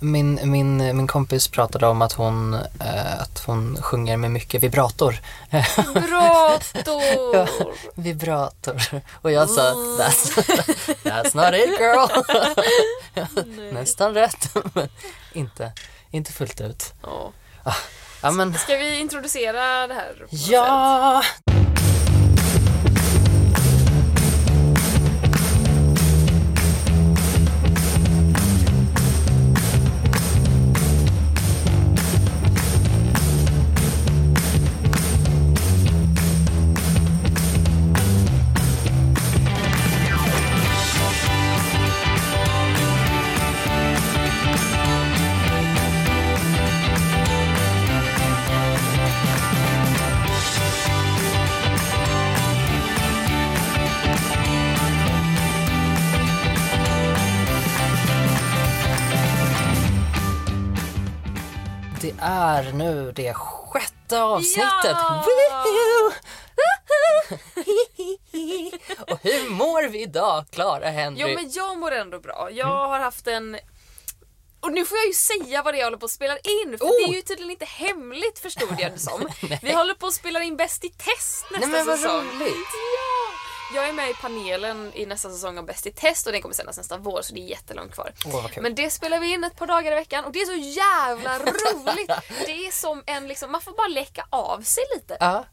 Min, min, min kompis pratade om att hon, eh, att hon sjunger med mycket vibrator. Vibrator! Ja, vibrator. Och jag sa that's, that's not it girl. Nästan rätt. Men inte, inte fullt ut. Ja. Ja men, Ska vi introducera det här? något sätt? Är nu det sjätte avsnittet. Ja! Och hur mår vi idag, Clara Henry? Jo men jag mår ändå bra. Jag har haft en... Och nu får jag ju säga vad det är jag håller på att spela in för Oh! det är ju tydligen inte hemligt förstod jag det som. Vi håller på att spela in Bäst i test nästa Nej men vad säsong. roligt. Ja! Jag är med i panelen i nästa säsong av Bäst i test och den kommer sändas nästa vår så det är jättelångt kvar. Vad kul. Men det spelar vi in ett par dagar i veckan och det är så jävla roligt. Det är som en liksom, man får bara läcka av sig lite. Ja,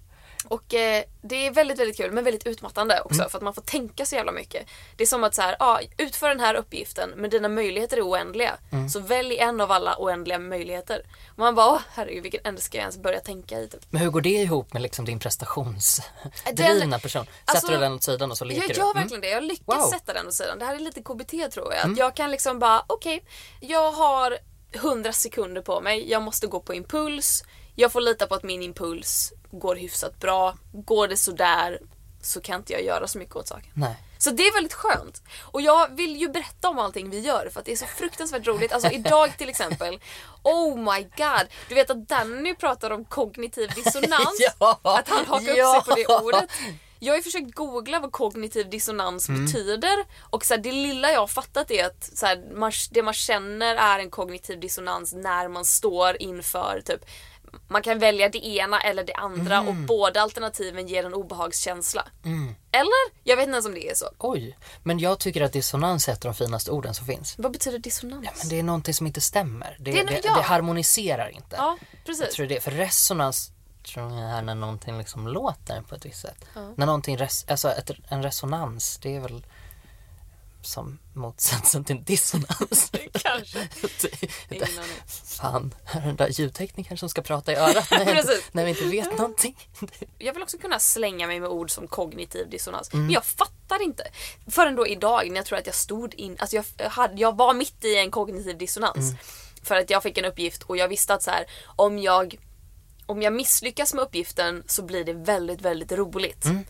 Och eh, det är väldigt, väldigt kul men väldigt utmattande också Mm. för att man får tänka så jävla mycket. Det är som att så här, ja, utför den här uppgiften men dina möjligheter är oändliga. Mm. Så välj en av alla oändliga möjligheter. Och man bara, åh herregud vilken ände ska jag ens börja tänka i? Typ. men hur går det ihop med liksom din prestationsdrivna person? Sätter alltså, du den åt sidan och så leker Jag du? gör Mm. verkligen det. Jag lyckas Wow. Mm. sätta den åt sidan. Det här är lite KBT tror jag. Att Jag kan liksom bara, okej, jag har 100 sekunder på mig. Jag måste gå på impuls. Jag får lita på att min impuls går hyfsat bra. Går det sådär så kan inte jag göra så mycket åt saken. Nej. Så det är väldigt skönt. Och jag vill ju berätta om allting vi gör för att det är så fruktansvärt roligt. Alltså idag till exempel, oh my god. Du vet att Danny pratar om kognitiv dissonans. Ja, Att han hakar ja. upp sig på det ordet. Jag har ju försökt googla vad kognitiv dissonans Mm. betyder och så här, det lilla jag har fattat är att så här, man, det man känner är en kognitiv dissonans när man står inför typ man kan välja det ena eller det andra Mm. och båda alternativen ger en obehagskänsla. Eller? Jag vet inte ens om det är så. Oj, men jag tycker att dissonans är ett av de finaste orden som finns. Vad betyder dissonans? Men det är någonting som inte stämmer. Det, Det det, det, ja. harmoniserar inte. Ja, Jag precis. tror det. För resonans tror jag är när någonting liksom låter på ett visst sätt. När någonting, res, alltså ett, en resonans, det är väl som motsatsen till dissonans. Kanske. Det-. Fan, är den där ljudteknikern som ska prata i örat när, jag när vi inte vet någonting? Jag vill också kunna slänga mig med ord som kognitiv dissonans. Mm. Men jag fattar inte. Förrän då idag när jag tror att jag stod in, alltså jag, hade, jag var mitt i en kognitiv dissonans. Mm. För att jag fick en uppgift och jag visste att så här, om jag om jag misslyckas med uppgiften så blir det väldigt, väldigt roligt. Mm.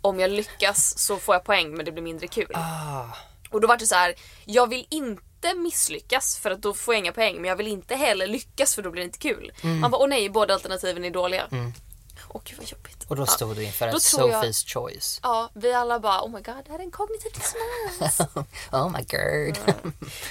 Om jag lyckas så får jag poäng men det blir mindre kul. Ah, Och då var det så här, jag vill inte misslyckas för att då får jag inga poäng men jag vill inte heller lyckas för då blir det inte kul. Mm. Man bara, åh nej, båda alternativen är dåliga. Åh gud vad jobbigt. och då Ja. stod du inför ett tror jag- Sophie's choice. Ja, vi alla bara oh my god, det här är en kognitiv dissonans. Oh my god.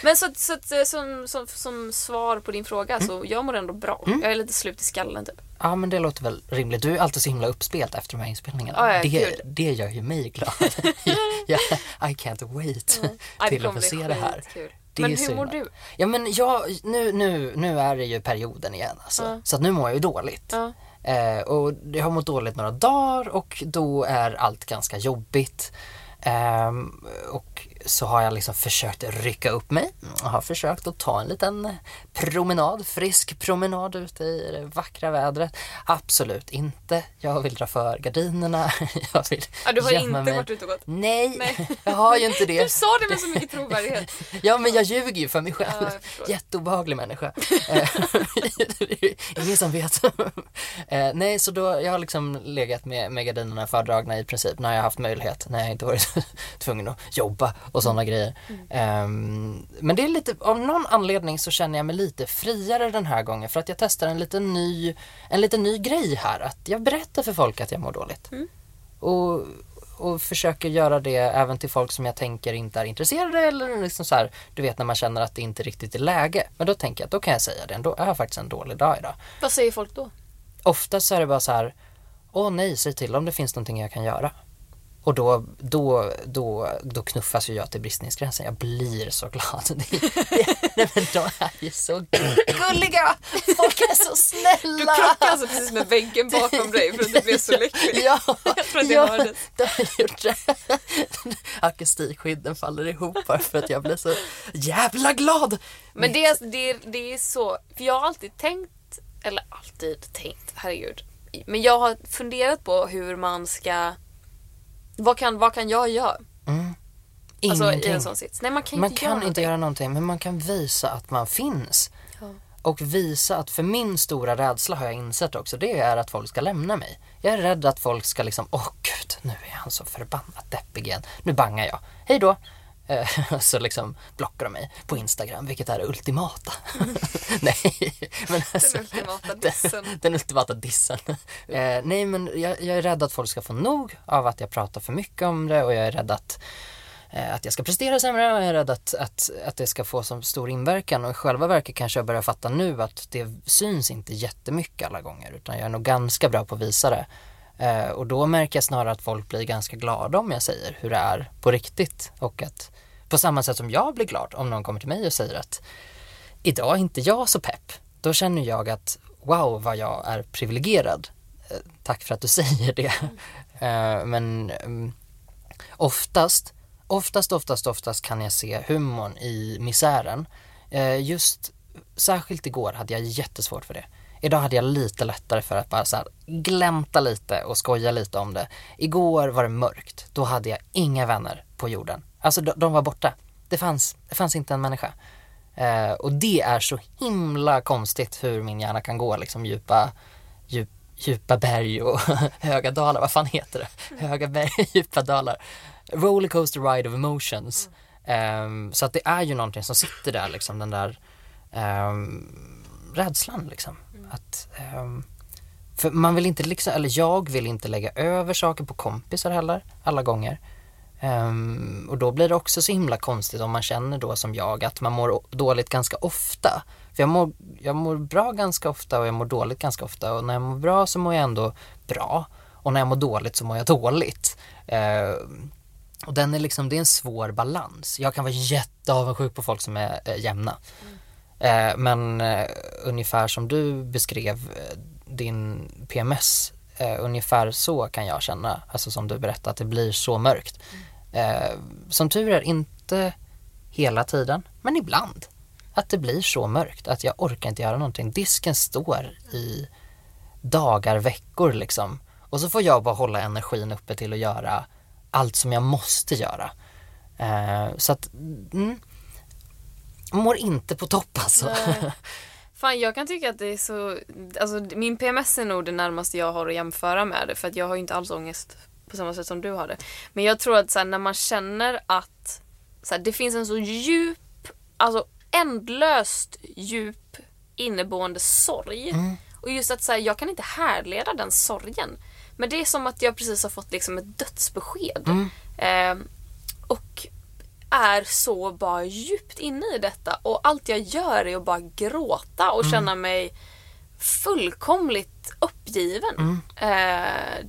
Men så, så, att, eh, som, som, som svar på din fråga så jag mår ändå bra. Mm. Jag är lite slut i skallen typ. Ja men det låter väl rimligt. Du är alltid så himla uppspelt efter de här inspelningarna. Ja, ja, det, gud. det gör ju mig glad. ja, I can't wait Ja, det till att få se det här. Det Men hur så mår du? Ja men jag, nu, nu, nu är det ju perioden igen alltså. Ja. Så att nu mår jag ju dåligt. Ja. Eh, och jag har mått dåligt några dagar och då är allt ganska jobbigt. Eh, och så har jag liksom försökt rycka upp mig. Jag har försökt att ta en liten promenad, frisk promenad ute i det vackra vädret. Absolut inte. Jag vill dra för gardinerna. Jag vill Ja, du har inte mig. varit ute och gått? Nej, Nej. jag har ju inte det. Du sa det med så mycket trovärdighet. Ja men jag ljuger ju för mig själv. Ja. Jätteobehaglig människa. Eh, Ingen som vet. Eh, Nej så då, jag har liksom legat med, med gardinerna fördragna i princip när jag har haft möjlighet. När jag inte varit tvungen att jobba och sådana grejer. Ehm, Men det är lite, av någon anledning så känner jag mig lite friare den här gången för att jag testar en liten ny, en liten ny grej här. Att jag berättar för folk att jag mår dåligt. Och, och försöker göra det även till folk som jag tänker inte är intresserade eller liksom så här, du vet när man känner att det inte riktigt är läge. Men då tänker jag att då kan jag säga det, då är jag faktiskt en dålig dag idag. Vad säger folk då? Oftast så är det bara så här, åh nej, säg till om det finns någonting jag kan göra. Och då, då, då, då knuffas ju jag till bristningsgränsen. Jag blir så glad. Nej men de är ju så gulliga! Folk är så snälla! Du krockade alltså precis med väggen bakom dig för att du blev så lycklig. Ja, Jag tror att det ja hördes. det har jag gjort. det. Akustikskydden faller ihop bara för att jag blir så jävla glad. Men det, är- det, är- det är så, för jag har alltid tänkt, eller alltid tänkt, herregud. Men jag har funderat på hur man ska, vad kan, vad kan jag göra? Alltså i Ingenting. en sån sits. Nej man kan man inte kan göra inte någonting. göra någonting men man kan visa att man finns. Ja. Och visa att, för min stora rädsla har jag insett också, det är att folk ska lämna mig. Jag är rädd att folk ska liksom, åh gud, nu är han så förbannat deppig igen. Nu bangar jag. Hej då! Eh, så liksom blockar de mig på Instagram, vilket är det ultimata. Nej, men alltså, ultimata dissen. Den, den ultimata dissen. Eh, nej, men jag, jag är rädd att folk ska få nog av att jag pratar för mycket om det och jag är rädd att eh, att jag ska prestera sämre och jag är rädd att, att, att det ska få så stor inverkan och i själva verket kanske jag börjar fatta nu att det syns inte jättemycket alla gånger utan jag är nog ganska bra på att visa det. Eh, och då märker jag snarare att folk blir ganska glada om jag säger hur det är på riktigt och att på samma sätt som jag blir glad om någon kommer till mig och säger att idag är inte jag så pepp. Då känner jag att wow vad jag är privilegierad. Eh, tack för att du säger det. Eh, men mm, oftast, oftast, oftast, oftast kan jag se humorn i misären. Eh, just, särskilt igår hade jag jättesvårt för det. Idag hade jag lite lättare för att bara så här glänta lite och skoja lite om det. Igår var det mörkt. Då hade jag inga vänner på jorden. Alltså de, de var borta. Det fanns, det fanns inte en människa. Eh, och det är så himla konstigt hur min hjärna kan gå liksom djupa, djup, djupa berg och höga dalar. Vad fan heter det? Höga berg djupa dalar. Rollercoaster ride of emotions. Ehm, så att det är ju någonting som sitter där liksom den där ehm, rädslan liksom. Att, ehm, för man vill inte liksom, eller jag vill inte lägga över saker på kompisar heller alla gånger. Um, och då blir det också så himla konstigt om man känner då som jag att man mår dåligt ganska ofta. För jag mår, jag mår bra ganska ofta och jag mår dåligt ganska ofta och när jag mår bra så mår jag ändå bra och när jag mår dåligt så mår jag dåligt. Uh, och den är liksom, det är en svår balans. Jag kan vara jätteavundsjuk på folk som är eh, jämna. Eh, men eh, ungefär som du beskrev eh, din PMS, eh, ungefär så kan jag känna, alltså som du berättade, att det blir så mörkt. Eh, som tur är inte hela tiden, men ibland. Att det blir så mörkt att jag orkar inte göra någonting. Disken står i dagar, veckor liksom. Och så får jag bara hålla energin uppe till att göra allt som jag måste göra. Eh, så att, mm, mår inte på topp alltså. Nej. Fan jag kan tycka att det är så, alltså min PMS är nog det närmaste jag har att jämföra med det för att jag har ju inte alls ångest på samma sätt som du har det. Men jag tror att så här, när man känner att så här, det finns en så djup, alltså ändlöst djup inneboende sorg. Och just att så här, jag kan inte härleda den sorgen. Men det är som att jag precis har fått liksom ett dödsbesked. Eh, och är så bara djupt inne i detta och allt jag gör är att bara gråta och känna mig fullkomligt uppgiven. Eh,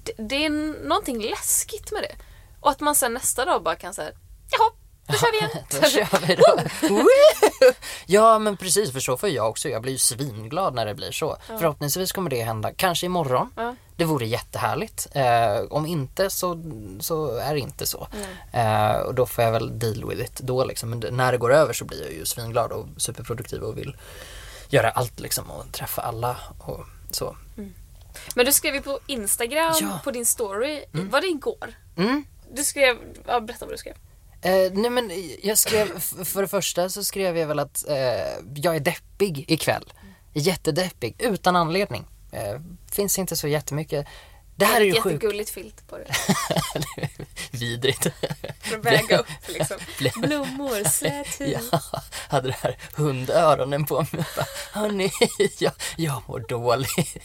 det, det är någonting läskigt med det. Och att man sen nästa dag bara kan säga jaha, då kör vi igen. Då kör vi då. Ja men precis, för så får jag också. Jag blir ju svinglad när det blir så. Förhoppningsvis kommer det hända, kanske imorgon. Ja. Det vore jättehärligt. Eh, om inte så, så är det inte så. Eh, och då får jag väl deal with it då liksom. Men när det går över så blir jag ju svinglad och superproduktiv och vill göra allt liksom och träffa alla och så. Men du skrev ju på Instagram, Ja. på din story, var det igår? Mm. Du skrev, ja, berätta vad du skrev. Eh, nej men jag skrev, för det första så skrev jag väl att eh, jag är deppig ikväll. Jättedeppig, utan anledning. Eh, finns inte så jättemycket Det här är ju sjukt. jättegulligt filt på det. Vidrigt. För att väga upp liksom. Blommor, slät hy. Ja, hade det här hundöronen på mig. Hörni, jag, jag mår dåligt.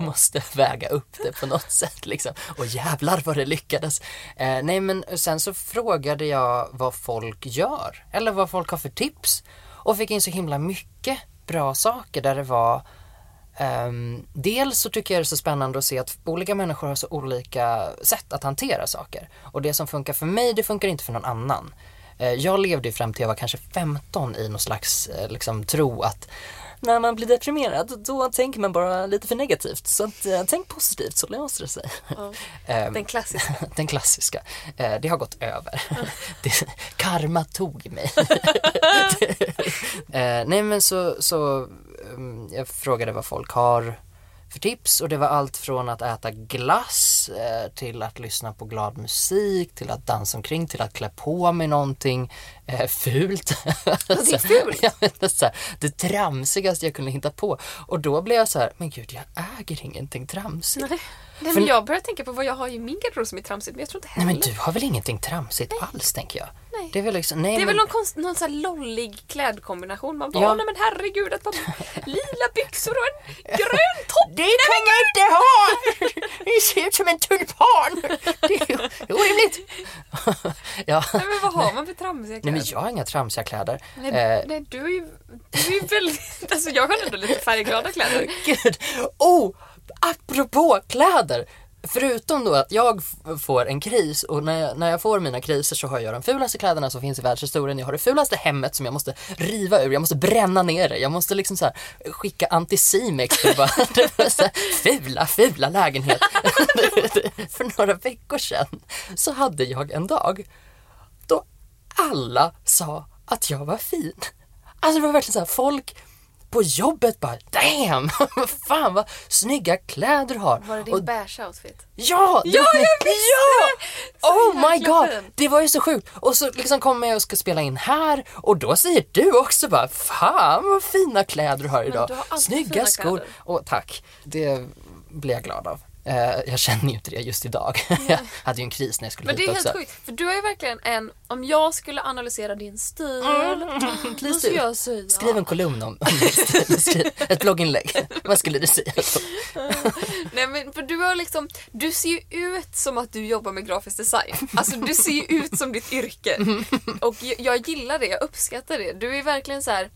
Måste väga upp det på något sätt liksom. Och jävlar vad det lyckades. Eh, nej men sen så frågade jag vad folk gör. Eller vad folk har för tips. Och fick in så himla mycket bra saker där det var Um, dels så tycker jag det är så spännande att se att olika människor har så olika sätt att hantera saker. Och det som funkar för mig, det funkar inte för någon annan. Uh, jag levde ju fram till jag var kanske 15 i någon slags uh, liksom, tro att när man blir deprimerad då tänker man bara lite för negativt. Så att, eh, tänk positivt så löser det sig. Ja. Ehm, Den klassiska. den klassiska. Eh, det har gått över. det, karma tog mig. eh, nej men så, så um, jag frågade vad folk har för tips och det var allt från att äta glass eh, till att lyssna på glad musik till att dansa omkring till att klä på mig någonting eh, fult. Fult? Det, är så här, det tramsigaste jag kunde hitta på och då blev jag så här, men gud jag äger ingenting tramsigt. Nej. Nej men jag börjar tänka på vad jag har i min garderob som är tramsigt men jag tror inte Nej heller. men du har väl ingenting tramsigt alls tänker jag? Nej. Det är väl liksom, nej Det är men, väl någon, konst, någon sån lollig klädkombination. Man bara, Ja. åh nej men herregud ett par lila byxor och en grön topp. Det kan jag inte ha! Det ser ut som en tulpan! Det är ju orimligt! ja. Nej men vad har man för tramsiga Nej kläder? men jag har inga tramsiga kläder. Nej, Eh, nej du är ju, du är väldigt, alltså jag har ändå lite färgglada kläder. Gud! Oh! Apropå kläder! Förutom då att jag får en kris och när jag, när jag får mina kriser så har jag de fulaste kläderna som finns i världshistorien. Jag har det fulaste hemmet som jag måste riva ur. Jag måste bränna ner det. Jag måste liksom så här skicka antisimex för bara här, fula, fula lägenhet. för några veckor sedan så hade jag en dag då alla sa att jag var fin. Alltså det var verkligen så här, folk på jobbet bara damn, fan vad snygga kläder du har. Var det din Och- beige outfit? Ja! Ja, jag visste ja! det! Oh my god! fin. Det var ju så sjukt. Och så liksom kommer jag och ska spela in här och då säger du också bara Fan vad fina kläder du har idag. du har Snygga skor. Och tack. Det blir jag glad av. Eh, jag känner ju inte det just idag. jag hade ju en kris när jag skulle Men det hit är helt också. sjukt, för du är ju verkligen en, om jag skulle analysera din stil, då Please skulle jag säga Skriv en kolumn om, om din stil. Skriv ett blogginlägg. Vad skulle du säga? Nej men för du har liksom, du ser ju ut som att du jobbar med grafisk design. Alltså du ser ju ut som ditt yrke. Och jag, jag gillar det, jag uppskattar det. Du är verkligen så här.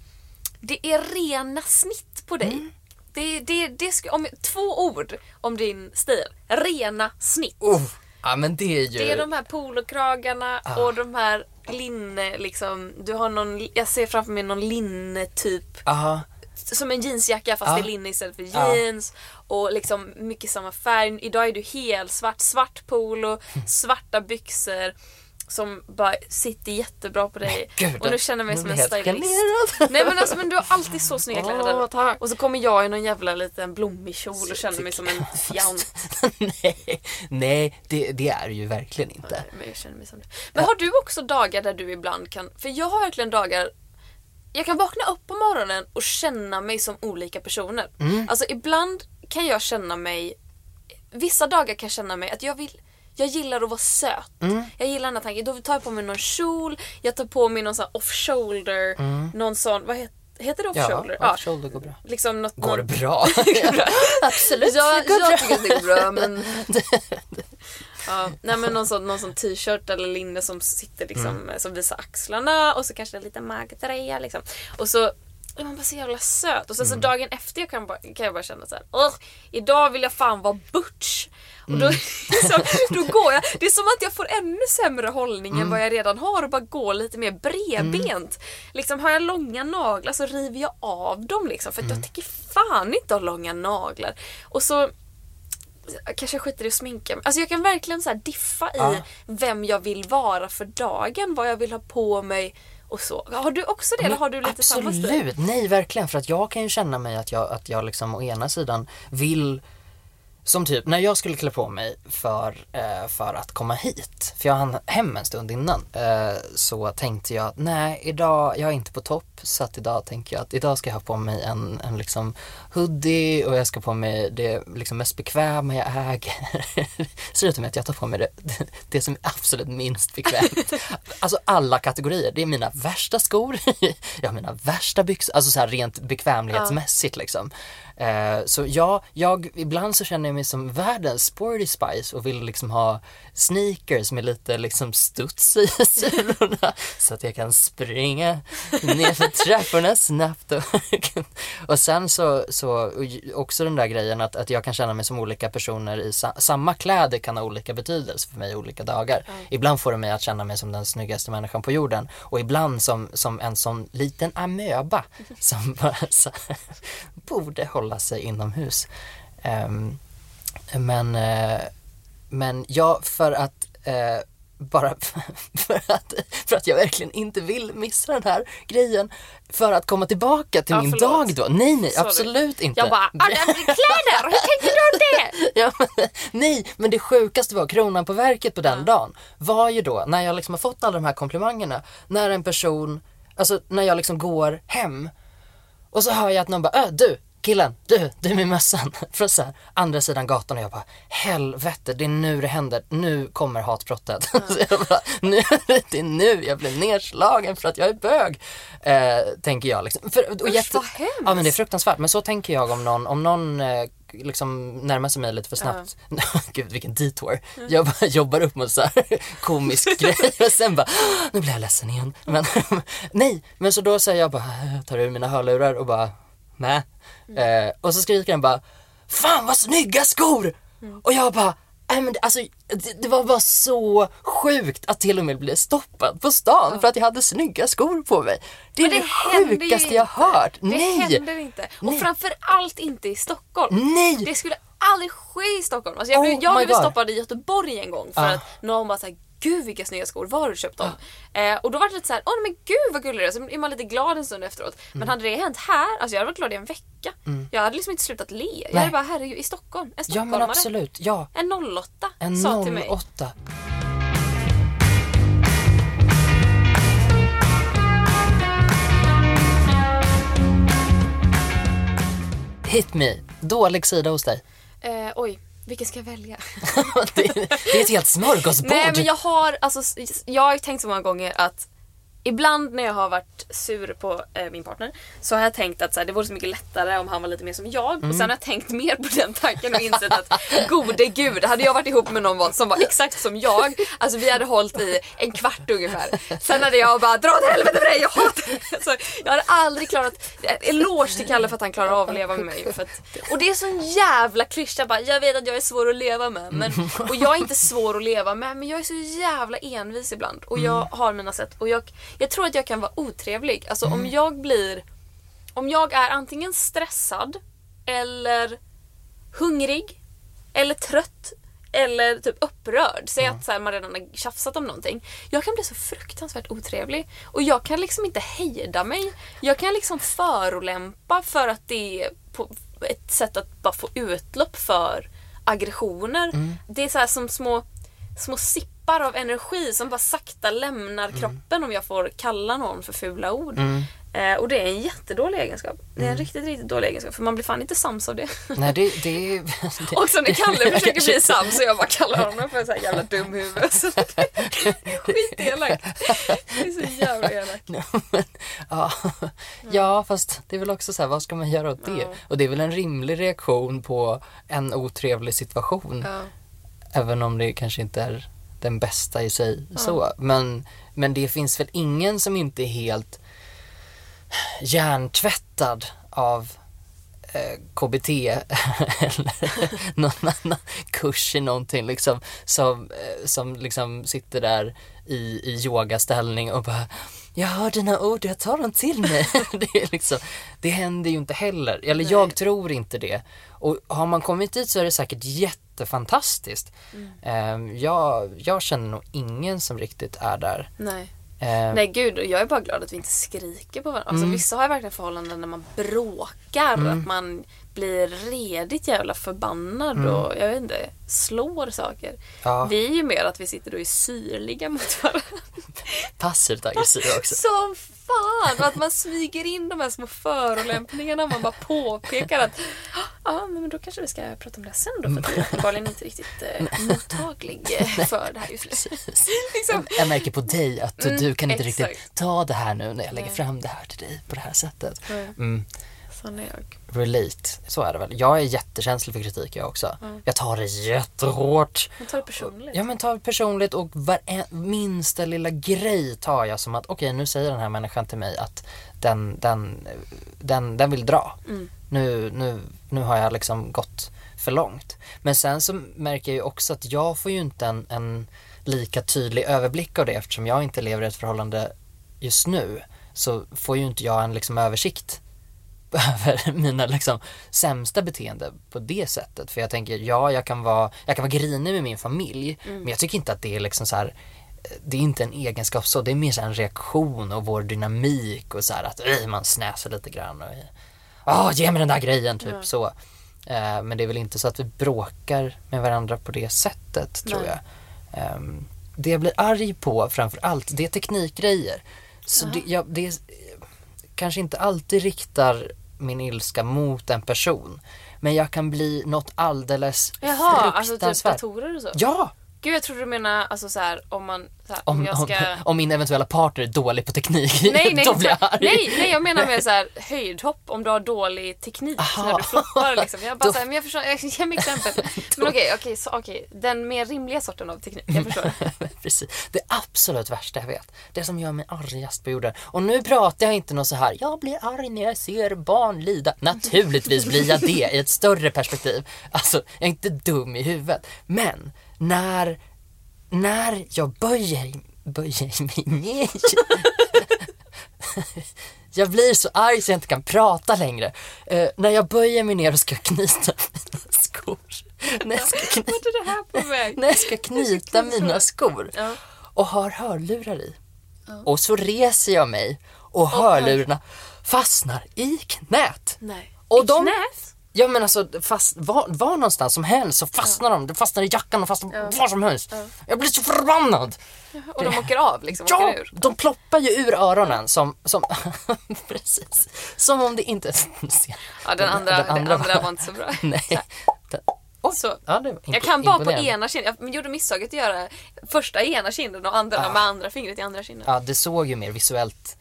det är rena snitt på dig. Det, det, det sk- om, två ord om din stil. Rena snitt. Oh, ja men det är ju... Det är de här polokragarna och de här linne liksom. Du har någon, jag ser framför mig någon linne typ Ja, som en jeansjacka fast Ja. det är linne istället för Ja. jeans. Och liksom mycket samma färg. Idag är du helt svart. Svart polo, svarta byxor. Som bara sitter jättebra på dig. Gud, och nu känner jag mig som en stylist. Nej men alltså men du har alltid så snygga kläder. Tack. Och så kommer jag i någon jävla liten blommig kjol och känner mig som en fjant. nej, nej det, det är ju verkligen inte. Men jag känner mig som det. Men har du också dagar där du ibland kan, för jag har verkligen dagar jag kan vakna upp på morgonen och känna mig som olika personer. Mm. Alltså ibland kan jag känna mig, vissa dagar kan jag känna mig att jag vill jag gillar att vara söt. Mm. Jag gillar den här tanken. Då tar jag på mig någon kjol, jag tar på mig någon sån här off-shoulder, någon sån, vad heter, heter det off-shoulder? Mm. Ja, off-shoulder går bra. Liksom något, Går det bra? Absolut. jag, går jag bra. tycker att det går bra men... ja, nej men någon sån, någon sån t-shirt eller linne som sitter liksom, Mm. som visar axlarna och så kanske en liten magtröja liksom. Och så är man bara så jävla söt. Och sen Mm. så dagen efter jag kan, bara, kan jag bara känna så här, "Ugh, idag vill jag fan vara butch. Och då, Mm. så, då går jag, det är som att jag får ännu sämre hållning Mm. än vad jag redan har och bara går lite mer bredbent. Liksom har jag långa naglar så river jag av dem liksom för att Mm. jag tycker fan inte om långa naglar. Och så jag kanske skiter i att sminka mig. Alltså jag kan verkligen så här diffa i vem jag vill vara för dagen, vad jag vill ha på mig och så. Har du också det eller har du lite samma stil? Absolut, nej verkligen. För att jag kan ju känna mig att jag, att jag liksom å ena sidan vill som typ när jag skulle klä på mig för, eh, för att komma hit, för jag hann hem en stund innan, eh, så tänkte jag att nej, idag, jag är inte på topp, så att idag tänker jag att idag ska jag ha på mig en, en liksom hoodie och jag ska på mig det liksom mest bekväma jag äger. Sluta med att jag tar på mig det, det som är absolut minst bekvämt. Alltså alla kategorier, det är mina värsta skor, jag har mina värsta byxor, alltså så här rent bekvämlighetsmässigt liksom. Eh, så ja, jag, ibland så känner jag mig som världens sporty spice och vill liksom ha sneakers med lite liksom studs i sulorna så att jag kan springa ner för trapporna snabbt. Och, och sen så, så också den där grejen att, att jag kan känna mig som olika personer i sa, samma kläder kan ha olika betydelse för mig olika dagar. Mm. Ibland får det mig att känna mig som den snyggaste människan på jorden och ibland som, som en sån liten amöba som bara så, borde hålla sig inomhus. Um, men, uh, men ja, för att uh, bara för att, för att jag verkligen inte vill missa den här grejen. För att komma tillbaka till ja, min dag då. Nej, nej, Sorry. absolut inte. Jag bara, kläder, hur tänkte du det? ja, men, nej, men det sjukaste var, kronan på verket på den ja. dagen, var ju då när jag liksom har fått alla de här komplimangerna, när en person, alltså när jag liksom går hem och så hör jag att någon bara, äh, du, killen, du, du med mössan. Från så här, andra sidan gatan och jag bara, helvete, det är nu det händer. Nu kommer hatbrottet. Mm. så jag bara, nu, det är nu jag blir nedslagen för att jag är bög. Eh, tänker jag liksom. För, och Usch, jätte, vad hemskt. Ja men det är fruktansvärt. Men så tänker jag om någon, om någon eh, liksom närmar sig mig lite för snabbt. Mm. Gud vilken detour. Mm. Jag bara jobbar upp mot så här komisk grej och sen bara, nu blir jag ledsen igen. Men nej, men så då säger jag bara, tar ur mina hörlurar och bara, nej. Mm. Eh, och så skriker den bara, fan vad snygga skor! Mm. Och jag bara, Nej men alltså, det, det, var bara så sjukt att till och med bli stoppad på stan ja. för att jag hade snygga skor på mig. Det är det, det sjukaste jag hört. Det Nej! händer inte. Och Nej. framförallt inte i Stockholm. Nej! Det skulle aldrig ske i Stockholm. Alltså jag, oh blev, jag blev stoppad i Göteborg en gång för ah. att någon bara såhär gud vilka snygga skor, var har du köpt dem? Ja. Eh, och då var det lite såhär, åh men gud vad gulligt Så är man lite glad en stund efteråt. Mm. Men hade det hänt här, alltså jag hade varit glad i en vecka. Mm. Jag hade liksom inte slutat le. Nej. Jag hade bara, herregud i Stockholm, en stockholmare. Ja men absolut, ja. En 08 en sa 08. till mig. Hit me, dålig sida hos dig. Eh, oj. Vilken ska jag välja? det, det, är ett helt smörgåsbord. Nej men jag har, alltså, jag har tänkt så många gånger att ibland när jag har varit sur på eh, min partner så har jag tänkt att så här, det vore så mycket lättare om han var lite mer som jag. Mm. Och sen har jag tänkt mer på den tanken och insett att gode gud, hade jag varit ihop med någon som var exakt som jag, alltså vi hade hållit i en kvart ungefär. Sen hade jag bara, dra åt helvete med dig, jag hatar alltså, Jag hade aldrig klarat, eloge till Kalle för att han klarar av att leva med mig. För att, och det är sån jävla klyscha bara, jag vet att jag är svår att leva med. Men, och jag är inte svår att leva med men jag är så jävla envis ibland. Och jag har mina sätt. Och jag, jag tror att jag kan vara otrevlig. Alltså mm. om jag blir... Om jag är antingen stressad eller hungrig eller trött eller typ upprörd. Säg mm. att så här, man redan har tjafsat om någonting. Jag kan bli så fruktansvärt otrevlig. Och jag kan liksom inte hejda mig. Jag kan liksom förolämpa för att det är ett sätt att bara få utlopp för aggressioner. Mm. Det är så som små, små sipp droppar av energi som bara sakta lämnar mm. kroppen om jag får kalla någon för fula ord. Mm. Eh, och det är en jättedålig egenskap. Det är en mm. riktigt, riktigt dålig egenskap för man blir fan inte sams av det. Nej, det... det, det och så när Kalle försöker bli sams och jag bara kallar honom för sån här jävla dum huvud. Skitelakt. Det är så jävla elakt. ja. ja, fast det är väl också så här, vad ska man göra åt det? Ja. Och det är väl en rimlig reaktion på en otrevlig situation. Ja. Även om det kanske inte är den bästa i sig. Mm. Så. Men, men det finns väl ingen som inte är helt hjärntvättad av eh, KBT eller någon annan kurs i någonting liksom som, eh, som liksom sitter där i, i yogaställning och bara jag hör dina ord, jag tar dem till mig. det, är liksom, det händer ju inte heller, eller Nej. jag tror inte det. Och har man kommit dit så är det säkert jättefantastiskt. Mm. Um, jag, jag känner nog ingen som riktigt är där. Nej. Eh, Nej gud, jag är bara glad att vi inte skriker på varandra. Alltså, Mm. Vissa har ju verkligen förhållanden där man bråkar. Att man blir redigt jävla förbannad och jag vet inte, slår saker. Mm. Ja. Vi är ju mer att vi sitter och är syrliga mot varandra. passivt aggressiv också. Som fan! Och att man smyger in de här små förolämpningarna. Man bara påpekar att ja, men då kanske vi ska prata om det sen då. För att du är uppenbarligen inte riktigt eh, mottaglig eh, för det här just nu. liksom. Jag märker på dig att du, Mm, du kan inte riktigt exakt. ta det här nu när jag lägger Nej. fram det här till dig på det här sättet. Mm, Sån är jag. relate, så är det väl. Jag är jättekänslig för kritik jag också. Jag tar det jättehårt. Man tar det personligt. Ja men tar det personligt och varje, minsta lilla grej tar jag som att okej nu säger den här människan till mig att den, den, den, den vill dra. Mm. Nu, nu, nu har jag liksom gått för långt. Men sen så märker jag ju också att jag får ju inte en, en lika tydlig överblick av det eftersom jag inte lever i ett förhållande just nu så får ju inte jag en liksom översikt över mina liksom sämsta beteende på det sättet. För jag tänker, ja jag kan vara, jag kan vara grinig med min familj men jag tycker inte att det är liksom så här det är inte en egenskap så, det är mer så en reaktion och vår dynamik och så här att äh, man snäser lite grann och ah ge mig den där grejen typ Ja. så. Eh, men det är väl inte så att vi bråkar med varandra på det sättet tror Nej. jag. Ehm, det jag blir arg på framför allt, det är teknikgrejer. Så det, jag, det är, kanske inte alltid riktar min ilska mot en person. Men jag kan bli något alldeles Jaha, alltså typ fruktansvärt. datorer och så? Ja! Gud jag trodde du menar alltså så här, om man så här, om, Om, jag ska... om, om min eventuella partner är dålig på teknik, Nej, nej, då blir jag arg. nej, nej, jag menar med så här, höjdhopp om du har dålig teknik Aha. när du floppar. Liksom. Jag bara Då- så här, men jag förstår, jag ge mig exempel. Men okej, okej, så okej, den mer rimliga sorten av teknik, jag förstår. Precis. Det absolut värsta jag vet. Det som gör mig argast på jorden. Och nu pratar jag inte något så här, jag blir arg när jag ser barn lida. Naturligtvis blir jag det i ett större perspektiv. Alltså, jag är inte dum i huvudet. Men när, när jag böjer, böjer mig ner. Jag blir så arg så jag inte kan prata längre. Eh, när jag böjer mig ner och ska knyta mina skor. När jag ska väg? när jag ska knyta mina skor Ja. och har hörlurar i. Och så reser jag mig och hörlurarna fastnar i knät. Nej. Och I de- knät? Ja men alltså fast, var, var någonstans som helst så fastnar de. Det fastnar i jackan och fastnar var som helst. Jag blir så förbannad. Och de åker av liksom, Ja, åker ur? de ploppar ju ur öronen som, som precis. Som om det inte... Ja, den andra, den andra, var- var inte så bra. Nej. Den, oj, Så. ja, Jag kan bara på ena kinden. Jag gjorde misstaget att göra första i ena kinden och andra Ah. med andra fingret i andra kinden. Ja, det såg ju mer visuellt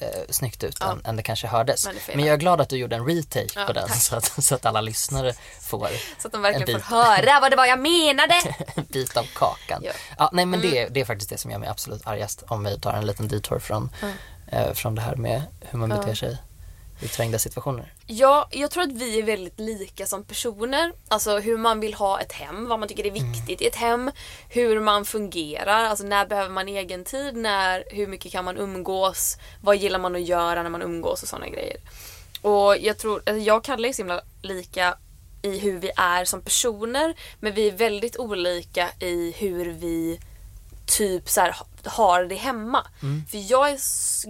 eh, snyggt ut Ja. än, än det kanske hördes. Men Men, det fel. jag är glad att du gjorde en retake Ja, på den så att, så att alla lyssnare får Så att de en verkligen bit. får höra vad det var jag menade. en bit av kakan. Ja. Ja, nej men det, det är faktiskt det som gör mig absolut argast om vi tar en liten detour från, eh, från det här med hur man beter sig i trängda situationer. Ja, jag tror att vi är väldigt lika som personer. Alltså hur man vill ha ett hem, vad man tycker är viktigt i ett hem. Hur man fungerar, alltså när behöver man egen tid, när, hur mycket kan man umgås, vad gillar man att göra när man umgås och sådana grejer. Och jag tror, alltså jag och Kalle är så himla lika i hur vi är som personer men vi är väldigt olika i hur vi typ så här, ha- har det hemma. För jag är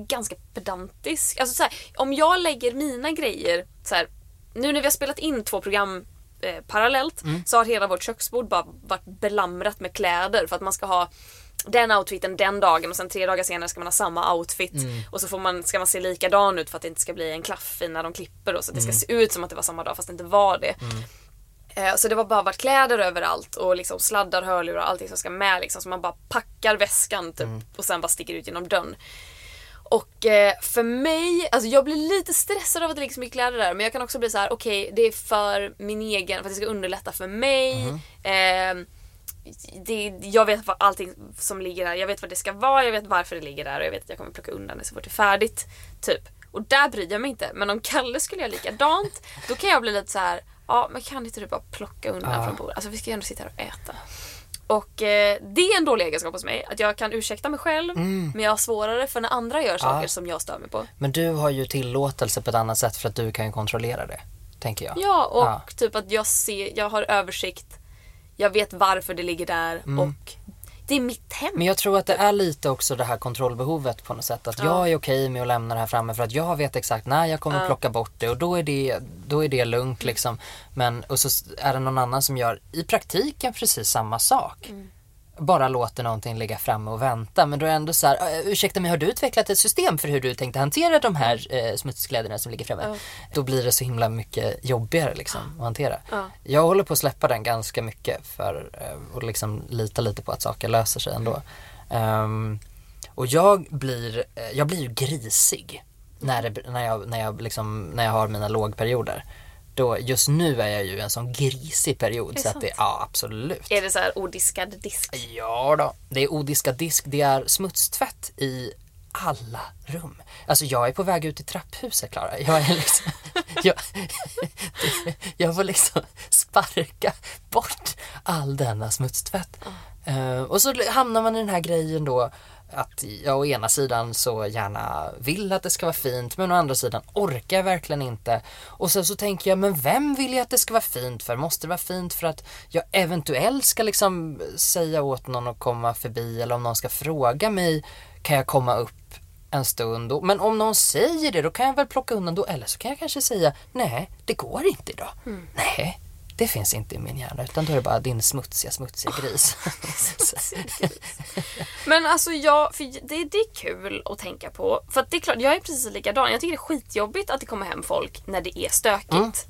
ganska pedantisk. Alltså så här, om jag lägger mina grejer så här, nu när vi har spelat in två program eh, parallellt så har hela vårt köksbord bara varit belamrat med kläder för att man ska ha den outfiten den dagen och sen tre dagar senare ska man ha samma outfit och så får man, ska man se likadan ut för att det inte ska bli en klaff i när de klipper och så att det ska se ut som att det var samma dag fast det inte var det. Eh, Så det var bara varit kläder överallt och liksom sladdar, hörlurar och allting som ska med liksom. Så man bara packar väskan typ och sen bara sticker ut genom dörren. Och eh, för mig, alltså jag blir lite stressad av att det ligger så mycket kläder där men jag kan också bli så här: okej det är för min egen, för att det ska underlätta för mig. Eh, det, jag vet vad allting som ligger där, jag vet vad det ska vara, jag vet varför det ligger där och jag vet att jag kommer plocka undan det så fort det är färdigt. Typ. Och där bryr jag mig inte. Men om Kalle skulle göra likadant, då kan jag bli lite så här: ja men kan inte du bara plocka undan Ja. från bordet? Alltså vi ska ju ändå sitta här och äta. Och eh, det är en dålig egenskap hos mig, att jag kan ursäkta mig själv men jag har svårare för när andra gör saker Ja. som jag stör mig på. Men du har ju tillåtelse på ett annat sätt för att du kan ju kontrollera det. Tänker jag. Ja, och Ja. typ att jag ser, jag har översikt, jag vet varför det ligger där Mm. och det är mitt hem. Men jag tror att det är lite också det här kontrollbehovet på något sätt. Att jag är okej med att lämna det här framme för att jag vet exakt när jag kommer plocka bort det och då är det, då är det lugnt liksom. Men och så är det någon annan som gör i praktiken precis samma sak. Bara låter någonting ligga framme och vänta. Men då är det ändå så här, "Äh, ursäkta mig har du utvecklat ett system för hur du tänkte hantera de här eh, smutskläderna som ligger framme? Då blir det så himla mycket jobbigare liksom att hantera. Ja. Jag håller på att släppa den ganska mycket för eh, att liksom lita lite på att saker löser sig ändå. Ehm, och jag blir, eh, jag blir ju grisig när, det, när, jag, när, jag liksom, när jag har mina lågperioder. Då, just nu är jag ju i en sån grisig period. det så att sant? det, ja absolut. Är det så här odiskad disk? Ja då. det är odiskad disk, det är smutstvätt i alla rum. Alltså jag är på väg ut i trapphuset Klara. Jag är liksom, jag, jag får liksom sparka bort all denna smutstvätt. Eh, och så hamnar man i den här grejen då att jag å ena sidan så gärna vill att det ska vara fint men å andra sidan orkar jag verkligen inte. Och sen så tänker jag, men vem vill jag att det ska vara fint för? Måste det vara fint för att jag eventuellt ska liksom säga åt någon att komma förbi eller om någon ska fråga mig kan jag komma upp en stund. Och, men om någon säger det då kan jag väl plocka undan då eller så kan jag kanske säga nej, det går inte idag. Nej, det finns inte i min hjärna utan då är det bara din smutsiga, smutsiga gris. Men alltså jag, för det, det är kul att tänka på. För att det är klart, jag är precis likadan. Jag tycker det är skitjobbigt att det kommer hem folk när det är stökigt.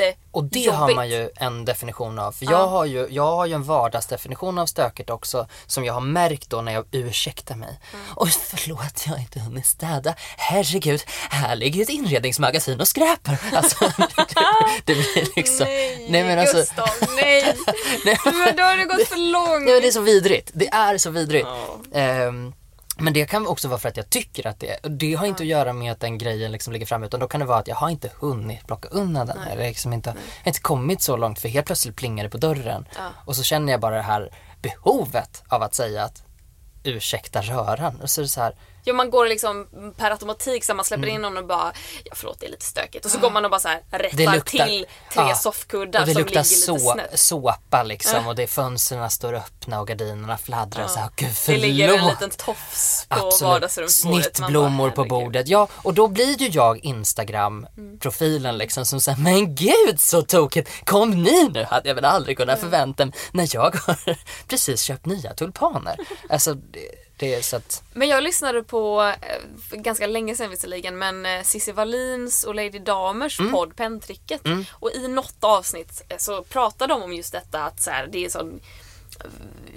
Jättejobbigt. Mm. Och det har man ju en definition av. För jag, har ju, jag har ju en vardagsdefinition av stöket också som jag har märkt då när jag ursäktar mig. Oj förlåt, jag har inte hunnit städa. Herregud, här ligger ett inredningsmagasin och skräpar. Alltså, det, det blir liksom... Nej, men alltså- Gustav, nej. Nej, Men då har det gått för långt. Nej, men det är så vidrigt. Det är så vidrigt. Ja. Ehm, men det kan också vara för att jag tycker att det är. Det har inte att göra med att den grejen liksom ligger framme utan då kan det vara att jag har inte hunnit plocka undan den. Eller liksom inte, jag har inte kommit så långt för helt plötsligt plingar det på dörren. Ja. Och så känner jag bara det här behovet av att säga att ursäkta röran. Och så är det så här, Ja, man går liksom per automatik så man släpper in någon och bara ja förlåt det är lite stökigt och så går man och bara så här det rättar luktar, till tre ja. soffkuddar och det som luktar ligger lite så, snett. såpa liksom och det är fönstren står öppna och gardinerna fladdrar. Så här, Gud Det förlåt. ligger en liten tofs på vardagsrumsbordet. Man bara, Snittblommor på bordet. Ja, och då blir ju jag Instagram-profilen liksom som säger men gud så tokigt. Kom ni nu? Hade jag väl aldrig kunnat förvänta mig när jag har precis köpt nya tulpaner. Alltså det, så att, Men jag lyssnade på, eh, ganska länge sedan visserligen, men eh, Cissi Wallins och Lady Damers Mm. podd Pentricket. Och i något avsnitt eh, så pratar de om just detta att så här, det är sån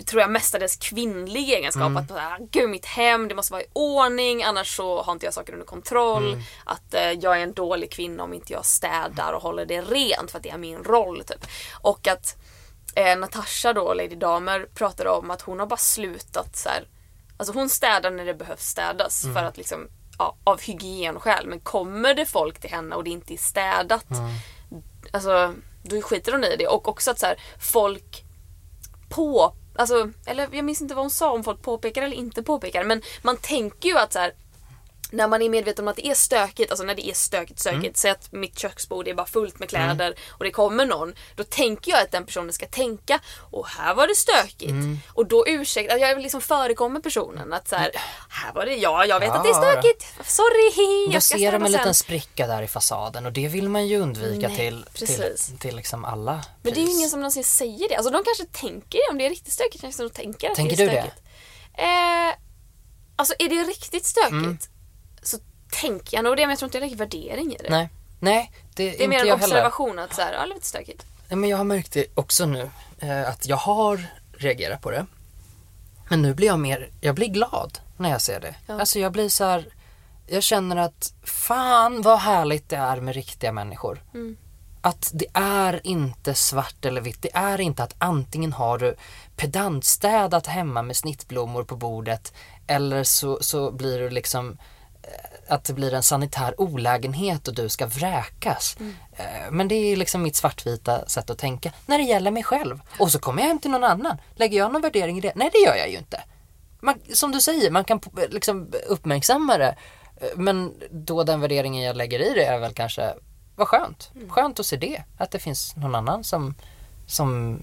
tror jag mestadels kvinnlig egenskap. Mm. Att så här, gud mitt hem, det måste vara i ordning annars så har inte jag saker under kontroll. Mm. Att eh, jag är en dålig kvinna om inte jag städar och håller det rent för att det är min roll. Typ. Och att eh, Natasha då, Lady Damer, pratade om att hon har bara slutat så här, Alltså hon städar när det behövs städas för att liksom, ja, av hygienskäl. Men kommer det folk till henne och det inte är städat, alltså då skiter hon i det. Och också att så här, folk på, alltså, eller jag minns inte vad hon sa om folk påpekar eller inte påpekar. Men man tänker ju att så här, när man är medveten om att det är stökigt, alltså när det är stökigt, stökigt, Mm. säg att mitt köksbord är bara fullt med kläder och det kommer någon, då tänker jag att den personen ska tänka, och här var det stökigt. Mm. Och då ursäktar jag liksom förekommer personen att så här, här var det, ja jag vet att det är Ja, stökigt, sorry, då jag ska ser de en liten sen. spricka där i fasaden och det vill man ju undvika Nej, till, till, precis. till liksom alla Men det är ju pris. ingen som någonsin säger det. Alltså de kanske tänker det, om det är riktigt stökigt kanske de tänker att Tänker det är du det? stökigt. Eh, alltså är det riktigt stökigt Mm. Tänker jag nog det, men jag tror inte jag lägger värdering i det. Nej, nej det, Det är inte mer en jag heller. observation att så här, ja, lite stökigt. Nej, men jag har märkt det också nu, eh, att jag har reagerat på det. Men nu blir jag mer, jag blir glad när jag ser det. Ja. Alltså jag blir så här, jag känner att fan vad härligt det är med riktiga människor. Mm. Att det är inte svart eller vitt. Det är inte att antingen har du pedantstädat hemma med snittblommor på bordet eller så, så blir du liksom att det blir en sanitär olägenhet och du ska vräkas. Eh, Men det är liksom mitt svartvita sätt att tänka när det gäller mig själv. Och så kommer jag hem till någon annan. Lägger jag någon värdering i det? Nej, det gör jag ju inte. Man, som du säger, man kan liksom uppmärksamma det. Eh, Men då den värderingen jag lägger i det är väl kanske, vad skönt. Skönt att se det. Att det finns någon annan som, som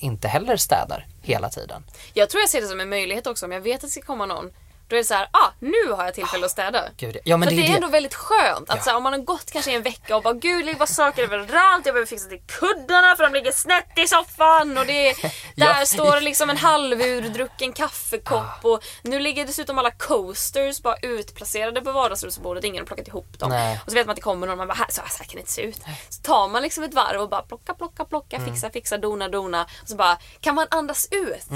inte heller städar hela tiden. Jag tror jag ser det som en möjlighet också om jag vet att det ska komma någon. Då är det så här, ah, nu har jag tillfälle att städa. Gud, ja, men För det det, är det. ändå väldigt skönt att Ja. så här, om man har gått kanske en vecka och bara gud det var saker överallt, jag behöver fixa till kuddarna för de ligger snett i soffan och det är, där Ja. står liksom en halvurdrucken kaffekopp och nu ligger dessutom alla coasters bara utplacerade på vardagsrumsbordet, ingen har plockat ihop dem. Nej. Och så vet man att det kommer någon och man bara, här, så här kan det inte se ut. Så tar man liksom ett varv och bara plocka, plocka, plocka, Mm. fixa, fixa, dona, dona. Och så bara, kan man andas ut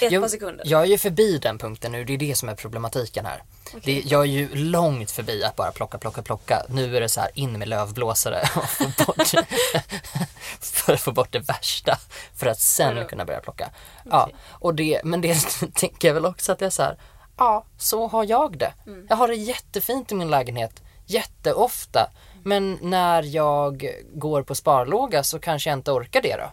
i ett Jag- par sekunder? Jag är ju förbi den punkten nu, det är det som är problematiken här. Det, jag är ju långt förbi att bara plocka, plocka, plocka. Nu är det så här in med lövblåsare och få bort, för att få bort det värsta. För att sen Vadå? kunna börja plocka. Ja, och det, men det tänker jag väl också att det är så här, ja, så har jag det. Mm. Jag har det jättefint i min lägenhet, jätteofta. Men när jag går på sparlåga så kanske jag inte orkar det då.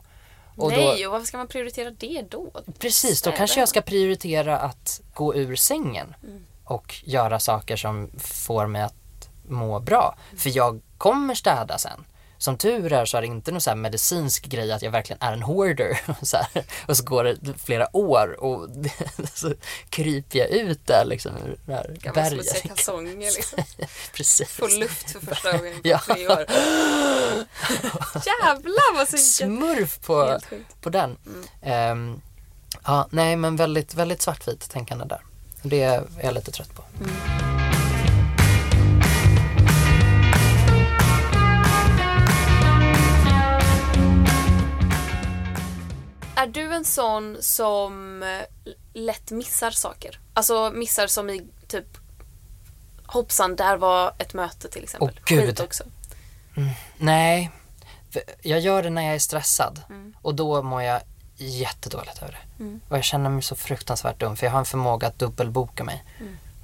Och då- Nej, och varför ska man prioritera det då? Precis, då kanske jag ska prioritera att gå ur sängen Mm. och göra saker som får mig att må bra. För jag kommer städa sen. Som tur är så är det inte någon så medicinsk grej att jag verkligen är en hoarder. Så här. Och så går det flera år och så kryper jag ut där liksom ur det här Gamla smutsiga berget. kalsonger liksom. Precis. Få luft för första gången på Ja. tre år. Jävlar vad synkat. Smurf på, på den. Ehm, ja, nej men väldigt, väldigt svartvitt tänkande där. Det är jag lite trött på. Är du en sån som eh, lätt missar saker? Alltså missar som i typ Hoppsan, där var ett möte till exempel. Åh, gud. Skit också. Nej, för jag gör det när jag är stressad och då mår jag jättedåligt över det. Och jag känner mig så fruktansvärt dum för jag har en förmåga att dubbelboka mig.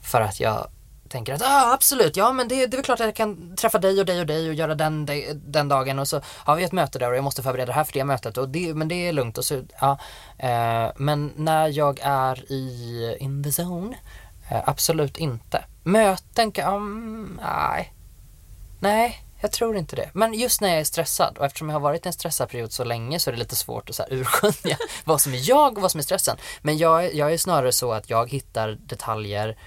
För att jag tänker att ah, absolut, ja men det, det är väl klart att jag kan träffa dig och dig och dig och göra den, den dagen och så har vi ett möte där och jag måste förbereda det här för det mötet och det, men det är lugnt och så, ja. Eh, men när jag är i in the zone, eh, absolut inte. Möten kan, um, nej. Nej, jag tror inte det. Men just när jag är stressad och eftersom jag har varit i en stressad period så länge så är det lite svårt att så urskilja vad som är jag och vad som är stressen. Men jag, jag är snarare så att jag hittar detaljer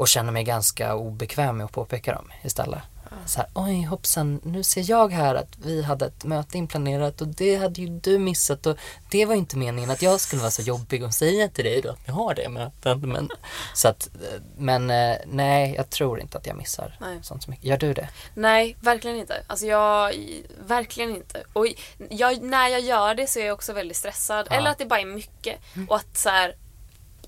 och känner mig ganska obekväm med att påpeka dem istället. Så här, oj hoppsan, nu ser jag här att vi hade ett möte inplanerat och det hade ju du missat och det var inte meningen att jag skulle vara så jobbig och säga till dig då att vi har det mötet. Men, så att, eh, men eh, nej, jag tror inte att jag missar Nej. sånt så mycket. Gör du det? Nej, verkligen inte. Alltså jag, verkligen inte. Och jag, när jag gör det så är jag också väldigt stressad. Ja. Eller att det bara är mycket. Och att så här,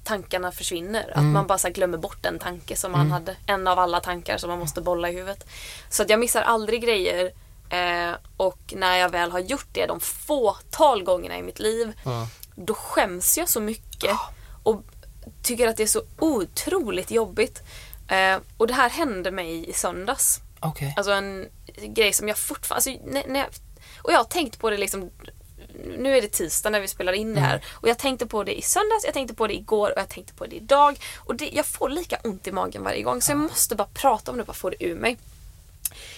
tankarna försvinner. Att man bara glömmer bort en tanke som man hade. En av alla tankar som man måste bolla i huvudet. Så att jag missar aldrig grejer. Eh, och när jag väl har gjort det de fåtal gångerna i mitt liv. Mm. Då skäms jag så mycket. Och tycker att det är så otroligt jobbigt. Eh, och det här hände mig i söndags. Okej. Alltså en grej som jag fortfarande... Alltså, när, när jag, och jag har tänkt på det liksom... Nu är det tisdag när vi spelar in det här. Och jag tänkte på det i söndags, jag tänkte på det igår och jag tänkte på det idag. Och det, jag får lika ont i magen varje gång. Så jag måste bara prata om det och bara få det ur mig.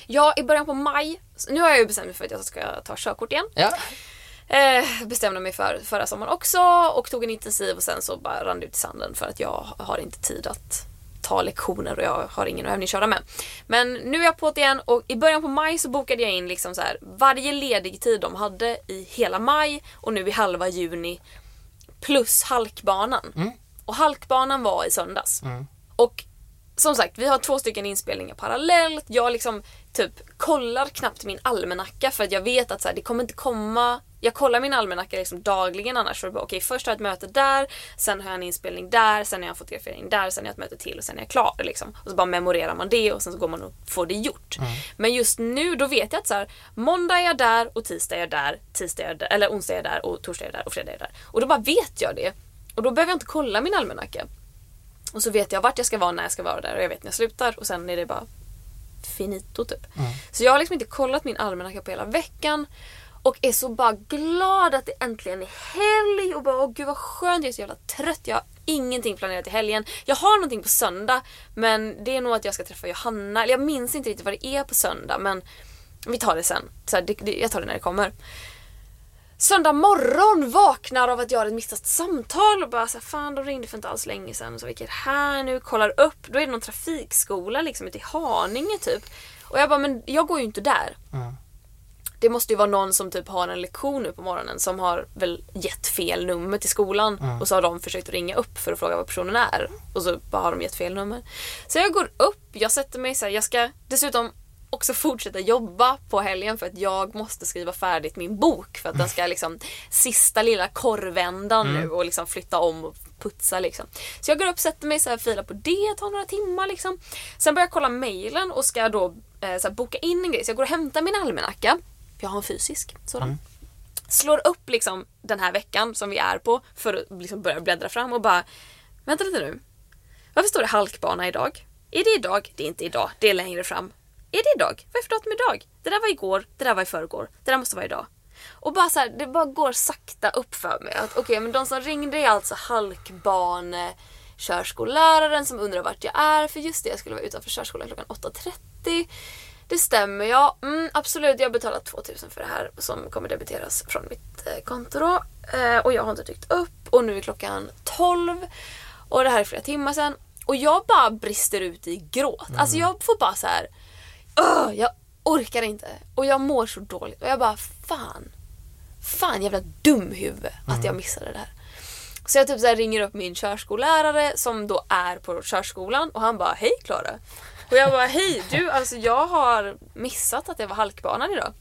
Ja, i början på maj. Nu har jag ju bestämt mig för att jag ska ta körkort igen. Ja. Eh, bestämde mig för förra sommaren också och tog en intensiv och sen så bara rann det ut i sanden för att jag har inte tid att ta lektioner och jag har ingen att övningsköra med. Men nu är jag på det igen och i början på maj så bokade jag in liksom så här varje ledig tid de hade i hela maj och nu i halva juni plus halkbanan. Och halkbanan var i söndags. Och som sagt, vi har två stycken inspelningar parallellt. Jag liksom typ kollar knappt min almanacka för att jag vet att så här, det kommer inte komma jag kollar min almanacka liksom dagligen annars. För att bara, okej, först har jag ett möte där, sen har jag en inspelning där, sen har jag en fotografering där, sen har jag ett möte till och sen är jag klar. Liksom. Och så bara memorerar man det och sen så går man och får det gjort. Men just nu då vet jag att så här, måndag är jag där och tisdag är jag där, tisdag är jag där, eller onsdag är jag där och torsdag är jag där och fredag är jag där. Och då bara vet jag det. Och då behöver jag inte kolla min almanacka. Och så vet jag vart jag ska vara när jag ska vara där och jag vet när jag slutar och sen är det bara finito typ. Så jag har liksom inte kollat min almanacka på hela veckan och är så bara glad att det äntligen är helg och bara åh gud vad skönt, jag är så jävla trött, jag har ingenting planerat i helgen. Jag har någonting på söndag men det är nog att jag ska träffa Johanna, eller jag minns inte riktigt vad det är på söndag men vi tar det sen. Så här, det, det, jag tar det när det kommer. Söndag morgon vaknar av att jag har ett missat samtal och bara så här, fan de ringde för inte alls länge sedan så vilket här nu, kollar upp, då är det någon trafikskola liksom ute i Haninge typ. Och jag bara, men jag går ju inte där. Mm. Det måste ju vara någon som typ har en lektion nu på morgonen som har väl gett fel nummer till skolan Mm. och så har de försökt ringa upp för att fråga vad personen är och så bara har de gett fel nummer. Så jag går upp, jag sätter mig så här, jag ska dessutom också fortsätta jobba på helgen för att jag måste skriva färdigt min bok för att den ska liksom sista lilla korvändan nu och liksom flytta om och putsa liksom. Så jag går upp, sätter mig så här, filar på det, tar några timmar liksom. Sen börjar jag kolla mailen och ska då eh, så här, boka in en grej. Så jag går och hämtar min almanacka. För jag har en fysisk sådan. Slår upp liksom den här veckan som vi är på för att liksom börja bläddra fram och bara Vänta lite nu. Varför står det halkbana idag? Är det idag? Det är inte idag, det är längre fram. Är det idag? Vad är för datum idag? Det där var igår, det där var i förrgår, det där måste vara idag. Och bara så här, det bara går sakta upp för mig att okej, men de som ringde är alltså halkbane körskolläraren som undrar vart jag är för just det, jag skulle vara utanför körskolan klockan 8.30. Det stämmer ja, mm, absolut jag har betalat 2000 för det här som kommer debiteras från mitt eh, konto då. Eh, och jag har inte dykt upp och nu är klockan 12 och det här är flera timmar sedan. Och jag bara brister ut i gråt. Alltså jag får bara så här. "Ugh, jag orkar inte. Och jag mår så dåligt. Och jag bara fan. Fan jävla dumhuvud att jag missade det här. Så jag typ så här ringer upp min körskollärare som då är på körskolan och han bara hej Klara. Och jag bara hej du alltså jag har missat att det var halkbanan idag.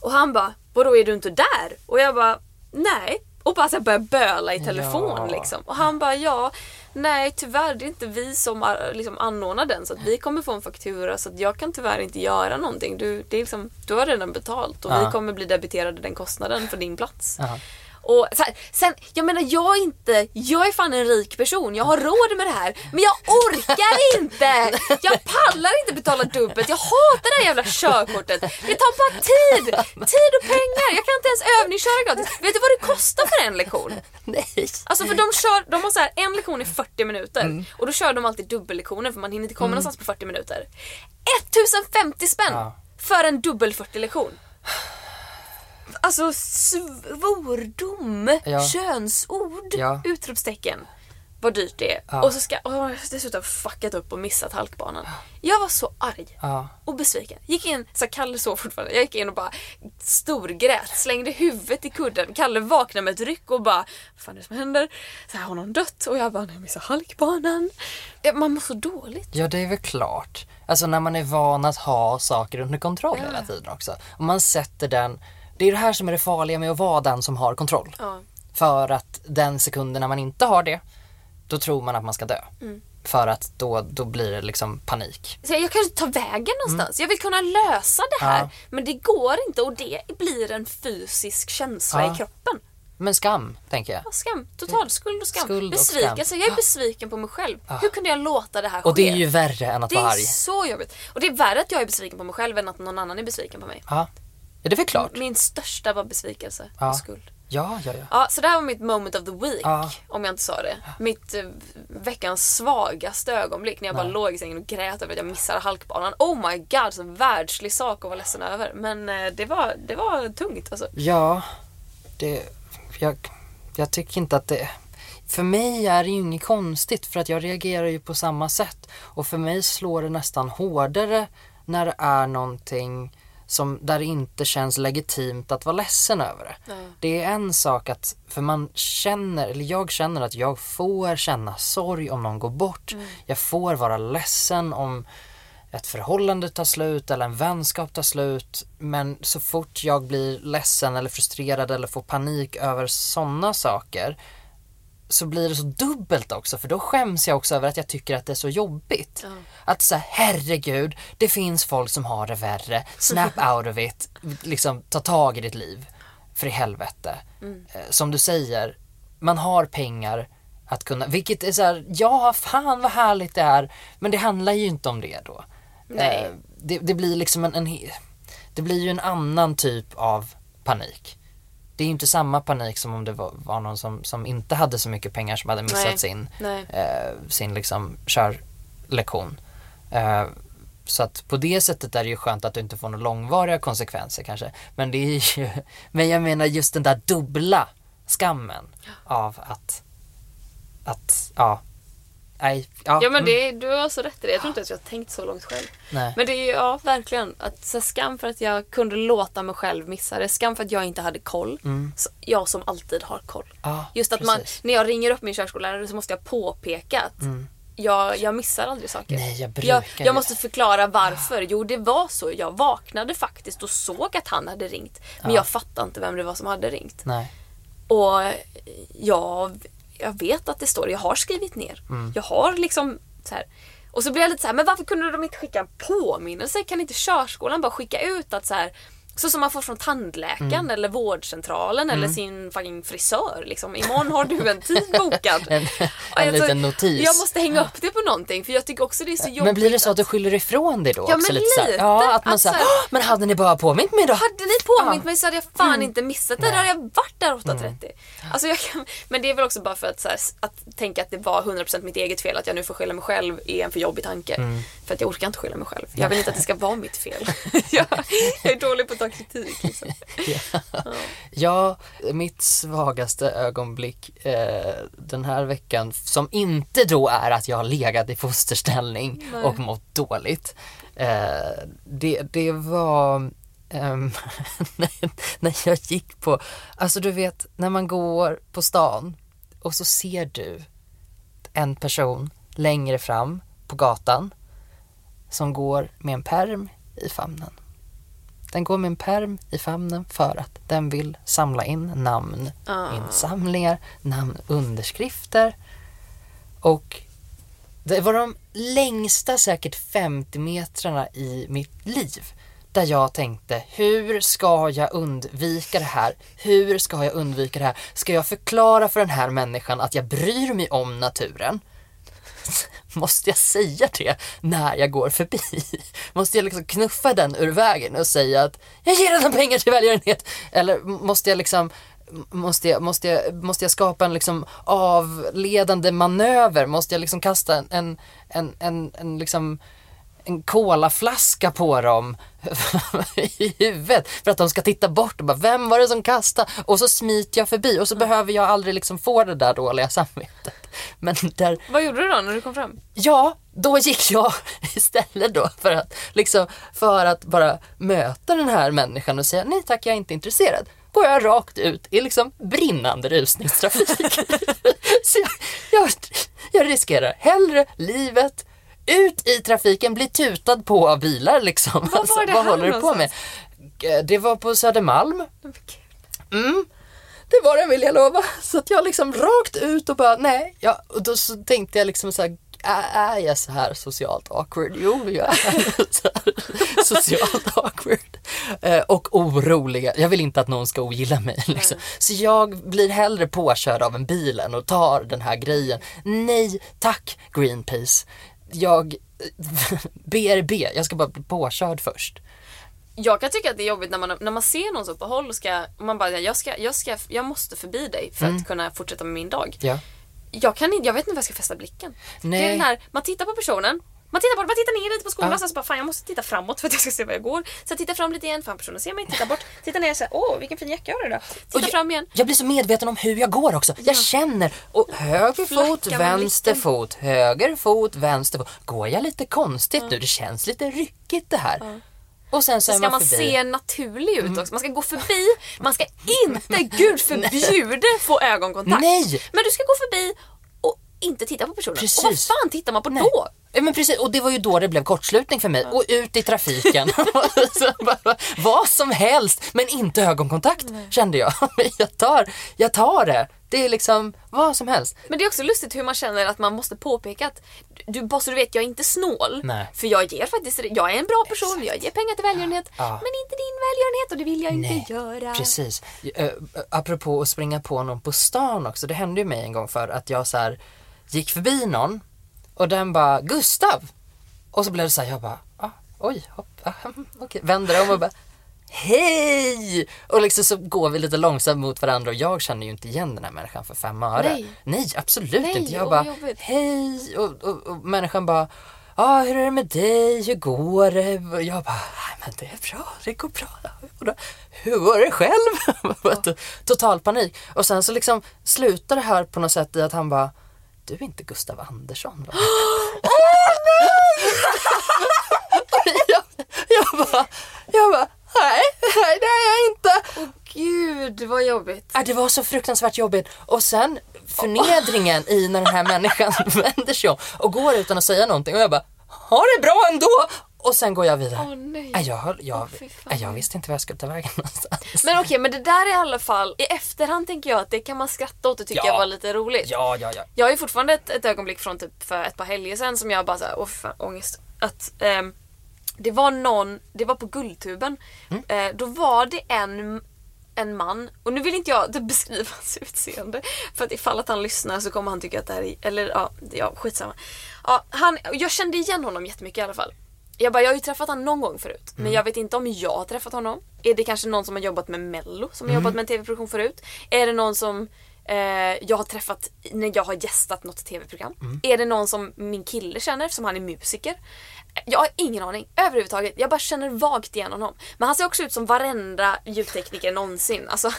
Och han bara vadå är du inte där? Och jag bara nej. Och bara så börjar böla i telefon Ja. liksom. Och han bara ja nej tyvärr det är inte vi som liksom anordnar den så att vi kommer få en faktura så att jag kan tyvärr inte göra någonting. Du, det är liksom, du har redan betalt och Ja. vi kommer bli debiterade den kostnaden för din plats. Ja. Och så här, sen, jag menar jag är inte, jag är fan en rik person, jag har råd med det här. Men jag orkar inte! Jag pallar inte betala dubbelt, jag hatar det här jävla körkortet. Det tar bara tid! Tid och pengar, jag kan inte ens övningsköra gratis. Vet du vad det kostar för en lektion? Nej. Alltså för de kör, de har så här, en lektion i 40 minuter och då kör de alltid dubbellektioner för man hinner inte komma någonstans på 40 minuter. 1050 spänn Ja. för en dubbel 40 lektion. Alltså svordom, Ja. könsord, Ja. utropstecken. Vad dyrt det är. Ja. Och så ska jag dessutom fuckat upp och missat halkbanan. Jag var så arg Ja. och besviken. Gick in, så Kalle sov fortfarande, jag gick in och bara storgrät, slängde huvudet i kudden. Kalle vaknade med ett ryck och bara, vad fan är det som händer? Så här, har någon dött? Och jag bara, nej jag missade halkbanan. Man mår så dåligt. Ja, det är väl klart. Alltså när man är van att ha saker under kontroll hela tiden också. Om man sätter den, det är det här som är det farliga med att vara den som har kontroll. Ja. För att den sekunden när man inte har det, då tror man att man ska dö. Mm. För att då, då blir det liksom panik. Så jag kan inte ta vägen någonstans. Jag vill kunna lösa det här. Mm. Ja. Men det går inte och det blir en fysisk känsla Ja. i kroppen. Men skam, tänker jag. Ja, Skam, total skuld och skam. Skuld och Besvikelse, skam. jag är besviken på mig själv. Hur kunde jag låta det här ske? Och det är ju värre än att Det vara är arg. så jobbigt. Och det är värre att jag är besviken på mig själv än att någon annan är besviken på mig. Ja. Ja, det är väl klart. Min största var besvikelse Ja. och skuld. Ja, ja, ja. Ja, så det här var mitt moment of the week. Ja. Om jag inte sa det. Mitt eh, veckans svagaste ögonblick när jag bara Nej. låg i sängen och grät över att jag missade halkbanan. Oh my god, så världslig sak att vara ledsen över. Men eh, det var, det var tungt alltså. Ja, det, jag, jag tycker inte att det, för mig är det ju inget konstigt för att jag reagerar ju på samma sätt och för mig slår det nästan hårdare när det är någonting som, där det inte känns legitimt att vara ledsen över det. Ja. Det är en sak att, för man känner, eller jag känner att jag får känna sorg om någon går bort. Jag får vara ledsen om ett förhållande tar slut eller en vänskap tar slut. Men så fort jag blir ledsen eller frustrerad eller får panik över sådana saker så blir det så dubbelt också för då skäms jag också över att jag tycker att det är så jobbigt. Ja. Att säga herregud, det finns folk som har det värre. Snap out of it. Liksom ta tag i ditt liv. För i helvete. Eh, Som du säger, man har pengar att kunna, vilket är så här, ja fan vad härligt det är. Men det handlar ju inte om det då. Nej. Eh, Det, det blir liksom en, en, det blir ju en annan typ av panik. Det är ju inte samma panik som om det var, var någon som, som inte hade så mycket pengar som hade missat Nej. sin eh, sin liksom körlektion. Eh, så att på det sättet är det ju skönt att du inte får några långvariga konsekvenser kanske. Men det är ju, men jag menar just den där dubbla skammen av att, att, ja, nej, ja. Ja men mm, det, du har så rätt i det. Jag tror inte att jag har tänkt så långt själv. nej. Men det är ja verkligen. Att, så skam för att jag kunde låta mig själv missa det. Skam för att jag inte hade koll. Mm. Jag som alltid har koll. Ja, Just att man, när jag ringer upp min körskollärare så måste jag påpeka att jag, jag missar aldrig saker. Mm. Nej, jag brukar jag, jag måste förklara varför. Jo, det var så. Jag vaknade faktiskt och såg att han hade ringt. Men Ja. jag fattade inte vem det var som hade ringt. Nej. Och jag, jag vet att det står, jag har skrivit ner. Mm. Jag har liksom så här. Och så blir jag lite så här, men varför kunde de inte skicka en påminnelse? Kan inte körskolan bara skicka ut att så här så som man får från tandläkaren Mm. eller vårdcentralen eller sin fucking frisör. Liksom. Imorgon har du en tid bokad. En, en alltså, liten notis. Jag måste hänga upp det på någonting för jag tycker också det är så jobbigt. Men blir det så att du skyller ifrån dig då? Ja, men lite lite. Ja, att man Att säger, men hade ni bara påmint mig då? Hade ni påmint Ja. mig så hade jag fan inte missat det. Då hade jag varit där 8.30. Mm. Alltså jag kan, men det är väl också bara för att, så här, att tänka att det var 100% mitt eget fel. Att jag nu får skylla mig själv är en för jobbig tanke. För att jag orkar inte skylla mig själv. Jag vill inte att det ska vara mitt fel. jag, jag är dålig på att ta kritik. Liksom. Ja, mitt svagaste ögonblick eh, den här veckan som inte då är att jag har legat i fosterställning Nej. och mått dåligt. Eh, det, det var ehm, när- när jag gick på, alltså du vet när man går på stan och så ser du en person längre fram på gatan som går med en perm i famnen. Den går med en perm i famnen för att den vill samla in namn, Ah. insamlingar, namnunderskrifter. Och det var de längsta säkert 50 metrarna i mitt liv där jag tänkte, hur ska jag undvika det här? Hur ska jag undvika det här? Ska jag förklara för den här människan att jag bryr mig om naturen? Måste jag säga det när jag går förbi? Måste jag liksom knuffa den ur vägen och säga att jag ger den pengar till välgörenhet? Eller måste jag liksom Måste jag, måste, jag, måste jag skapa en liksom avledande manöver? Måste jag liksom kasta en, en, en, en, en liksom en kolaflaska på dem i huvudet för att de ska titta bort och bara vem var det som kastade? Och så smiter jag förbi och så behöver jag aldrig liksom få det där dåliga samvetet. Men där, Vad gjorde du då när du kom fram? Ja, då gick jag istället då för att, liksom, för att bara möta den här människan och säga nej tack, jag är inte intresserad. Går jag rakt ut i liksom brinnande rusningstrafik. Så jag, jag, jag riskerar hellre livet, ut i trafiken, bli tutad på av bilar liksom. Var var det vad håller du på med? Det var på Södermalm. Mm, det var det vill jag lova. Så att jag liksom rakt ut och bara nej. Ja, och då så tänkte jag liksom så här, är jag så här socialt awkward? Jo, jag är så här socialt awkward. Eh, och oroliga. Jag vill inte att någon ska ogilla mig. Liksom. Så jag blir hellre påkörd av en bil än och tar den här grejen. Nej, tack Greenpeace. Jag, BRB, jag ska bara bli påkörd först. Jag kan tycka att det är jobbigt när man, när man ser någon så på håll och ska, man bara, jag, ska, jag, ska, jag måste förbi dig för Mm. att kunna fortsätta med min dag. Ja. Jag, kan inte, jag vet inte var jag ska fästa blicken. Nej. Det är den här, man tittar på personen, man tittar bort, man tittar ner lite på skolan Ja. sen så bara fan jag måste titta framåt för att jag ska se var jag går. Så jag tittar fram lite igen, fan personen ser mig, tittar bort, tittar ner och säger åh vilken fin jacka jag har idag. Tittar jag, fram igen. Jag blir så medveten om hur jag går också. Jag känner, och höger fot, vänster fot, höger fot, vänster fot. Går jag lite konstigt nu? Det känns lite ryckigt det här. Och sen så, Så ska man man. Mm. se naturlig ut också. Man ska gå förbi, man ska inte, gud förbjude, få ögonkontakt. Nej. Men du ska gå förbi och inte titta på personen. Precis. Och vad fan tittar man på Nej. då? Ja, men precis, och det var ju då det blev kortslutning för mig. Och ut i trafiken. Bara, Vad som helst, men inte ögonkontakt kände jag. Jag tar, jag tar det. Det är liksom vad som helst. Men det är också lustigt hur man känner att man måste påpeka att du, bara så du vet, jag är inte snål. Nej. För jag ger faktiskt, jag är en bra person, jag ger pengar till välgörenhet. Ja. Men inte din välgörenhet och det vill jag Nej, inte göra. Precis. Uh, apropå att springa på någon på stan också. Det hände ju mig en gång för att jag så här gick förbi någon och den bara Gustav! Och så blev det så här, jag bara ah, oj, hopp, ah, okej, vänder om och bara Hej! Och liksom så går vi lite långsamt mot varandra och jag känner ju inte igen den här människan för fem öre. Nej. Nej absolut Nej, inte. Jag bara jobbigt. hej! Och, och, och människan bara ah, hur är det med dig, hur går det? Och jag bara, nej men det är bra, det går bra. Och då, hur går det själv? Total panik. Och sen så liksom slutar det här på något sätt i att han bara, du är inte Gustav Andersson va? jag, jag bara, jag bara, nej, nej det är jag inte. Åh gud vad jobbigt. Ja, det var så fruktansvärt jobbigt. Och sen förnedringen i när den här människan vänder sig om och går utan att säga någonting och jag bara, ha det bra ändå! Och sen går jag vidare. Åh nej. Nej, jag, höll- jag, nej, jag visste inte var jag skulle ta vägen någonstans. Men okej, men det där är i alla fall, i efterhand tänker jag att det kan man skratta åt och tycka Ja. var lite roligt. Ja, ja, ja. Jag har ju fortfarande ett, ett ögonblick från typ för ett par helger sedan som jag bara såhär, åh fan ångest. Att ehm, det var någon, det var på Guldtuben. Eh, då var det en, en man, och nu vill inte jag typ beskriva hans utseende. För att ifall att han lyssnar så kommer han tycka att det här är, eller ja, ja skitsamma. Ja, han, jag kände igen honom jättemycket i alla fall. Jag bara, jag har ju träffat honom någon gång förut. Men jag vet inte om jag har träffat honom. Är det kanske någon som har jobbat med mello, som har jobbat med en tv-produktion förut? Är det någon som eh, jag har träffat när jag har gästat något tv-program? Är det någon som min kille känner, som han är musiker? Jag har ingen aning överhuvudtaget. Jag bara känner vagt igen honom. Men han ser också ut som varenda ljudtekniker någonsin. Alltså,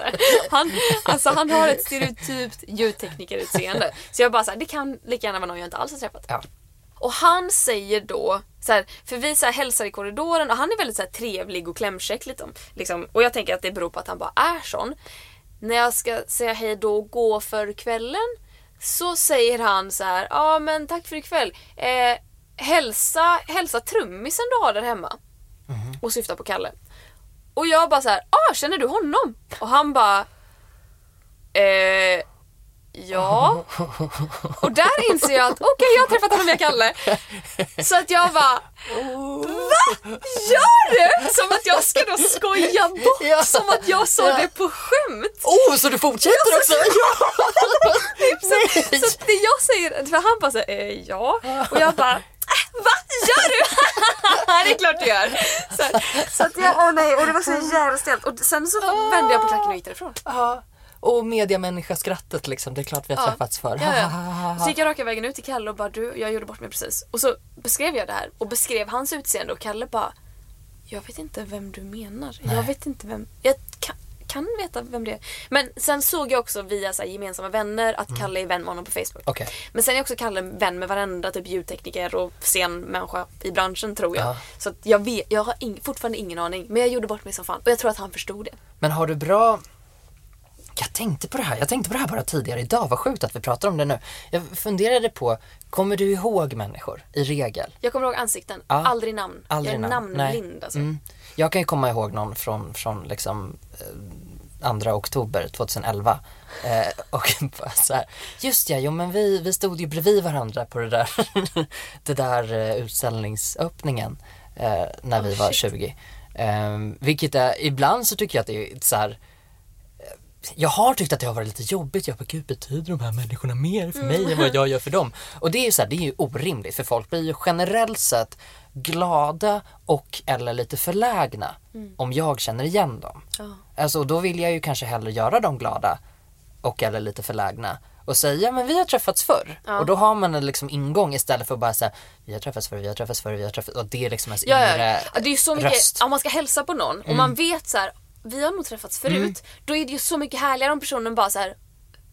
han, alltså han har ett stereotypt ljudteknikerutseende. Så jag bara såhär, det kan lika gärna vara någon jag inte alls har träffat. ja. Och han säger då, så här, för vi så här hälsar i korridoren och han är väldigt så trevlig och klämkäck. Liksom, liksom, och jag tänker att det beror på att han bara är sån. När jag ska säga hej då och gå för kvällen så säger han så här, ja men tack för ikväll. Eh, hälsa, hälsa trummisen du har där hemma. Och syftar på Kalle. Och jag bara så här, ah känner du honom? Och han bara, eh, Ja. Och där inser jag att okej, jag har träffat honom via Kalle. Så att jag bara, va? Gör du? Som att jag ska då skoja bort, Ja. som att jag sa Ja. det på skämt. Oh, så du fortsätter också? Så, så att det jag säger, för han bara säger eh, ja. Och jag bara, äh, va? Gör du? det är klart du gör. Så, så att jag, åh nej, och det var så jävla stelt. Och sen så vände jag på klacken och gick därifrån. Ja. Och mediamänniska-skrattet liksom, det är klart vi har Ja. träffats förr. Ja, ja. Så gick jag raka vägen ut till Kalle och bara du, jag gjorde bort mig precis. Och så beskrev jag det här och beskrev hans utseende och Kalle bara Jag vet inte vem du menar. Jag vet inte vem, jag kan, kan veta vem det är. Men sen såg jag också via så gemensamma vänner att Kalle är vän med honom på Facebook. Okej. Men sen är också Kalle vän med varenda typ ljudtekniker och scenmänniska i branschen tror jag. Ja. Så jag, vet, jag har ing, fortfarande ingen aning. Men jag gjorde bort mig som fan. Och jag tror att han förstod det. Men har du bra... Jag tänkte på det här, jag tänkte på det här bara tidigare idag, vad sjukt att vi pratar om det nu. Jag funderade på, kommer du ihåg människor i regel? Jag kommer ihåg ansikten, Ja. aldrig namn. Aldrig jag är namn. namnblind alltså. Mm. Jag kan ju komma ihåg någon från, från liksom eh, 2 oktober 2011 eh, och bara så här, just ja, jo men vi, vi stod ju bredvid varandra på det där, det där eh, utställningsöppningen eh, när vi Oh, var shit. 20. Eh, vilket är, ibland så tycker jag att det är så här jag har tyckt att det har varit lite jobbigt. Jag bara, gud betyder de här människorna mer för mig än vad jag gör för dem? Och det är ju så här, det är ju orimligt för folk blir ju generellt sett glada och eller lite förlägna om jag känner igen dem. Ja. Alltså då vill jag ju kanske hellre göra dem glada och eller lite förlägna och säga men vi har träffats förr. Ja. Och då har man en liksom ingång istället för att bara säga vi har träffats förr, vi har träffats förr, vi har träffats och det är liksom ens Ja, inre ja, det är så mycket, röst. Mm. om man ska hälsa på någon och man vet så här, vi har nog träffats förut. Då är det ju så mycket härligare om personen bara så här.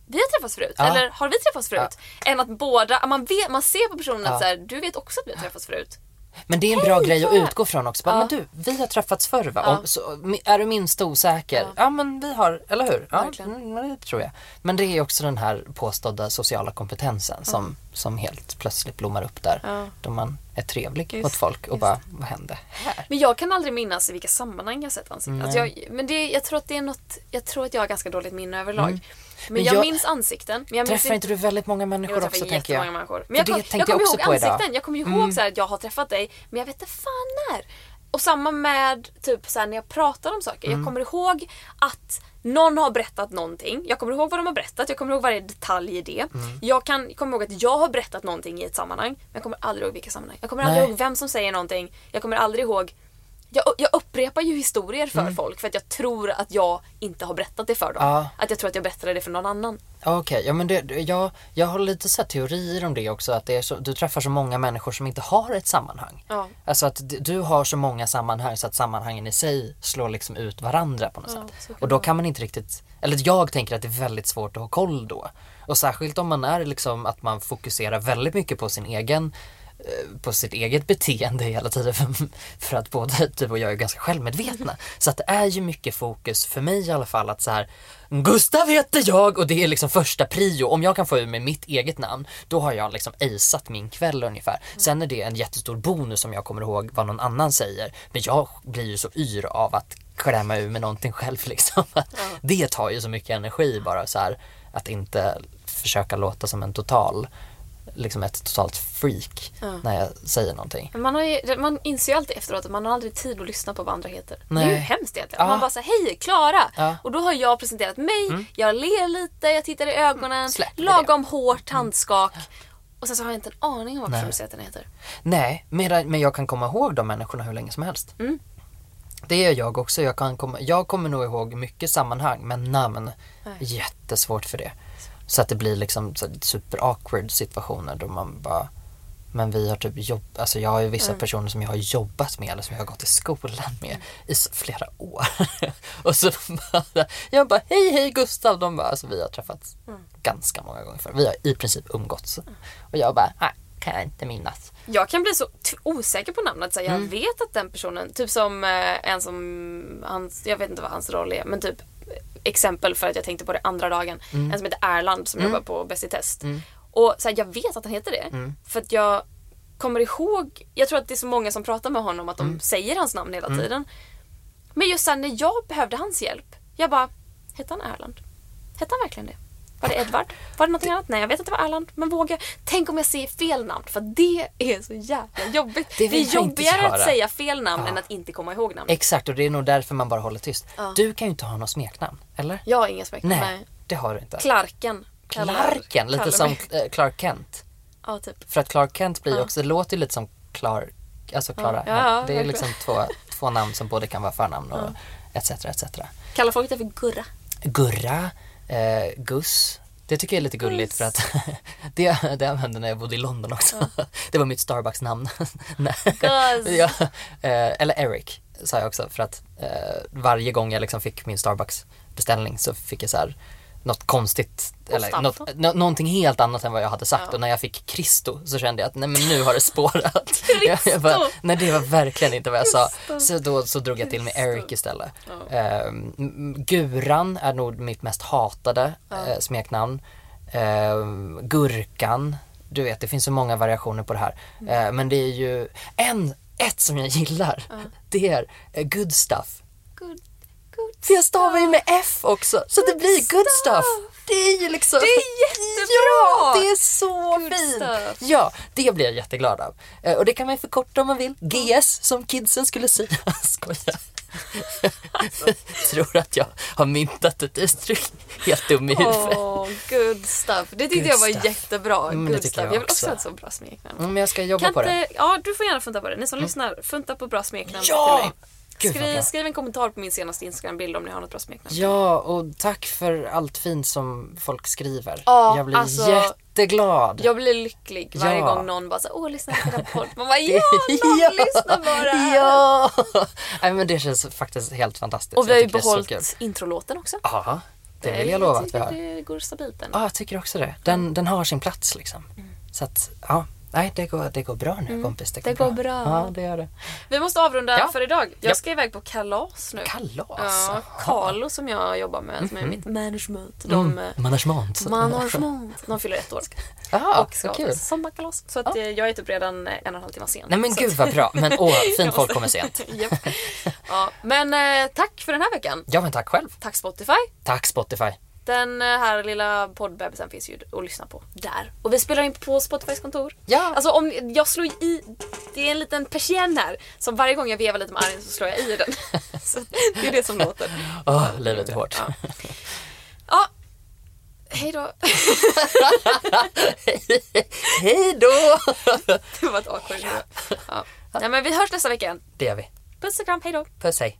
Vi har träffats förut, Ja. eller har vi träffats förut? Än att båda, man, vet, man ser på personen Ja. att så här, du vet också att vi har träffats förut. Men det är en bra grej att utgå från också. Bara, Ja. Men du, vi har träffats förr va? Ja. Om, så, är du minst osäker? Ja. Ja. men vi har, eller hur? Ja, Verkligen. mm, det tror jag. Men det är också den här påstådda sociala kompetensen som, som helt plötsligt blommar upp där. Ja. Då man är trevlig Just- mot folk och just. bara, vad hände här? Men jag kan aldrig minnas i vilka sammanhang jag sett ansikten. Alltså jag, men det, jag tror att det är något, jag tror att jag har ganska dåligt minne överlag. Mm. Men jag, jag- minns ansikten. Men jag minns Träffar inte du väldigt många människor Jag också tänker jag? människor. Men jag, kom, jag kommer ihåg. Mm. ansikten. Jag kommer ihåg så här, att jag har träffat dig men jag vet inte fan när. Och samma med typ så här, när jag pratar om saker. Mm. Jag kommer ihåg att någon har berättat någonting. Jag kommer ihåg vad de har berättat. Jag kommer ihåg varje detalj i det. Mm. Jag kan kommer ihåg att jag har berättat någonting i ett sammanhang. Men jag kommer aldrig ihåg vilka sammanhang. Jag kommer aldrig Nej. ihåg vem som säger någonting. Jag kommer aldrig ihåg jag, jag upprepar ju historier för folk för att jag tror att jag inte har berättat det för dem. Mm. Ja. Att jag tror att jag berättade det för någon annan. Okej, ja men det, jag, jag har lite så teorier om det också. Att det är så, du träffar så många människor som inte har ett sammanhang. Ja. Alltså att du har så många sammanhang så att sammanhangen i sig slår liksom ut varandra på något Ja, sätt. Och då kan man inte riktigt, eller jag tänker att det är väldigt svårt att ha koll då. Och särskilt om man är liksom att man fokuserar väldigt mycket på sin egen på sitt eget beteende hela tiden för, att både du och jag är ganska självmedvetna. Så att det är ju mycket fokus för mig i alla fall att så här Gustav heter jag och det är liksom första prio. Om jag kan få ur mig mitt eget namn då har jag liksom aceat min kväll ungefär. Sen är det en jättestor bonus om jag kommer ihåg vad någon annan säger. Men jag blir ju så yr av att klämma ur med någonting själv liksom. Det tar ju så mycket energi bara så här att inte försöka låta som en total liksom ett totalt freak när jag säger någonting. Man, har ju, man inser ju alltid efteråt att man har aldrig tid att lyssna på vad andra heter. Det är Nej. ju hemskt egentligen. Ja. Man bara säger hej, Klara! Ja. Mm. Och då har jag presenterat mig, jag ler lite, jag tittar i ögonen, Släpper det. lagom hårt handskak. Och sen så har jag inte en aning om vad Nej. den heter. Nej, men, men jag kan komma ihåg de människorna hur länge som helst. Mm. Det gör jag också. Jag, kan komma, jag kommer nog ihåg mycket sammanhang men namn, Nej. jättesvårt för det. Så att det blir liksom super awkward situationer då man bara men vi har typ jobb, alltså jag har ju vissa Mm. personer som jag har jobbat med eller som jag har gått i skolan med i så flera år. och så bara, jag bara hej hej Gustav, de bara alltså vi har träffats Mm. ganska många gånger för Vi har i princip umgåtts. Och jag bara, nej kan jag inte minnas. Jag kan bli så osäker på namnet så jag Mm. vet att den personen, typ som eh, en som, hans, jag vet inte vad hans roll är, men typ exempel för att jag tänkte på det andra dagen. Mm. En som heter Erland som jobbar på Bäst i test. Och så här, jag vet att han heter det. Mm. För att jag kommer ihåg, jag tror att det är så många som pratar med honom att de Mm. säger hans namn hela tiden. Men just sen när jag behövde hans hjälp, jag bara, hette han Erland? Hette han verkligen det? Var det Edvard? Var det någonting annat? Nej, jag vet att det var Erland. Men våga. Tänk om jag säger fel namn, för det är så jävla jobbigt. Det Det, är jobbigare att säga fel namn Ja. än att inte komma ihåg namnet. Exakt och det är nog därför man bara håller tyst. Ja. Du kan ju inte ha något smeknamn, eller? Jag har inga smeknamn. Nej, det har du inte. Clarken. Clarken, lite som eh, Clark Kent. Ja, typ. För att Clark Kent blir Ja. också, det låter ju lite som Clark, alltså Clara. Ja, det är liksom två, två namn som både kan vara förnamn och etc. etc. Kallar folk det för Gurra? Gurra, eh, Gus. Det tycker jag är lite gulligt för att det, det använde när jag bodde i London också. Det var mitt Starbucks-namn. Ja, eh, eller Eric sa jag också för att eh, varje gång jag liksom fick min Starbucks-beställning så fick jag så här något konstigt, eller något, nå- någonting helt annat än vad jag hade sagt Ja. och när jag fick Kristo så kände jag att nej men nu har det spårat. Kristo! jag bara, nej det var verkligen inte vad jag sa. Så då så drog jag till med. Eric istället. Ja. Ehm, m- Guran är nog mitt mest hatade eh, smeknamn. Ehm, gurkan, du vet det finns så många variationer på det här. Mm. Eh, men det är ju en, ett som jag gillar. Det är eh, good stuff. Good, good För jag stavar ju med F också så det Good blir good stuff. Det är ju liksom... Det är jättebra! Ja, det är så Good fint! stuff. Ja, det blir jag jätteglad av. Eh, Och det kan man förkorta om man vill. GS som kidsen skulle säga. Skojar. Tror att jag har myntat ett uttryck. Helt dum i huvudet. Åh, good stuff. Det tyckte Good jag var stuff. jättebra. Mm, det good stuff. jag Jag vill också ha ett så bra smeknamn. Mm, Men jag ska jobba Kan på det. Mm. inte, ja, du får gärna funta på det. Ni som lyssnar, funta på bra smeknamn Ja! till mig. Gud, Skriv, skriv en kommentar på min senaste Instagram-bild om ni har något bra smeknamn. Ja, och tack för allt fint som folk skriver. Ja, jag blir alltså, jätteglad. Jag blir lycklig varje Ja. gång någon bara så åh lyssna på den podd. Man bara ja, någon Ja! lyssnar bara. Ja! Nej men det känns faktiskt helt fantastiskt. Och vi har ju Jag tycker behållit introlåten också. Ja, det vill jag lova att vi tycker har. Det går stabilt den. Ja, jag tycker också det. Den, den har sin plats liksom. Mm. Så att, ja. Nej, det går, det går bra nu kompis. Det går, det går bra. Ja, det gör det. Vi måste avrunda Ja. för idag. Jag Ja. ska iväg på kalas nu. Kalas? Ja. Carlo som jag jobbar med, som är mitt management. De, Mm. Management. Management. De fyller ett år. Ja, och ska ha sommarkalas. Så att, eh, jag är typ redan en och en halv timme sen. Nej men gud vad bra. Men åh, fint folk kommer sent. Ja, men eh, tack för den här veckan. Ja men tack själv. Tack Spotify. Tack Spotify. Den eh, här lilla poddbebisen finns ju att lyssna på där. Och vi spelar in på Spotifys kontor. Ja. Alltså om jag slår i, det är en liten persienn här. Så varje gång jag vevar lite med armen så slår jag i den. så det är det som låter. Åh, livet är hårt. Ja. Ja. Hej då. Hej då! Det var ett awkward ja. ja. Nej men vi hörs nästa vecka. Det gör vi. Puss och kram, hejdå! Puss hej.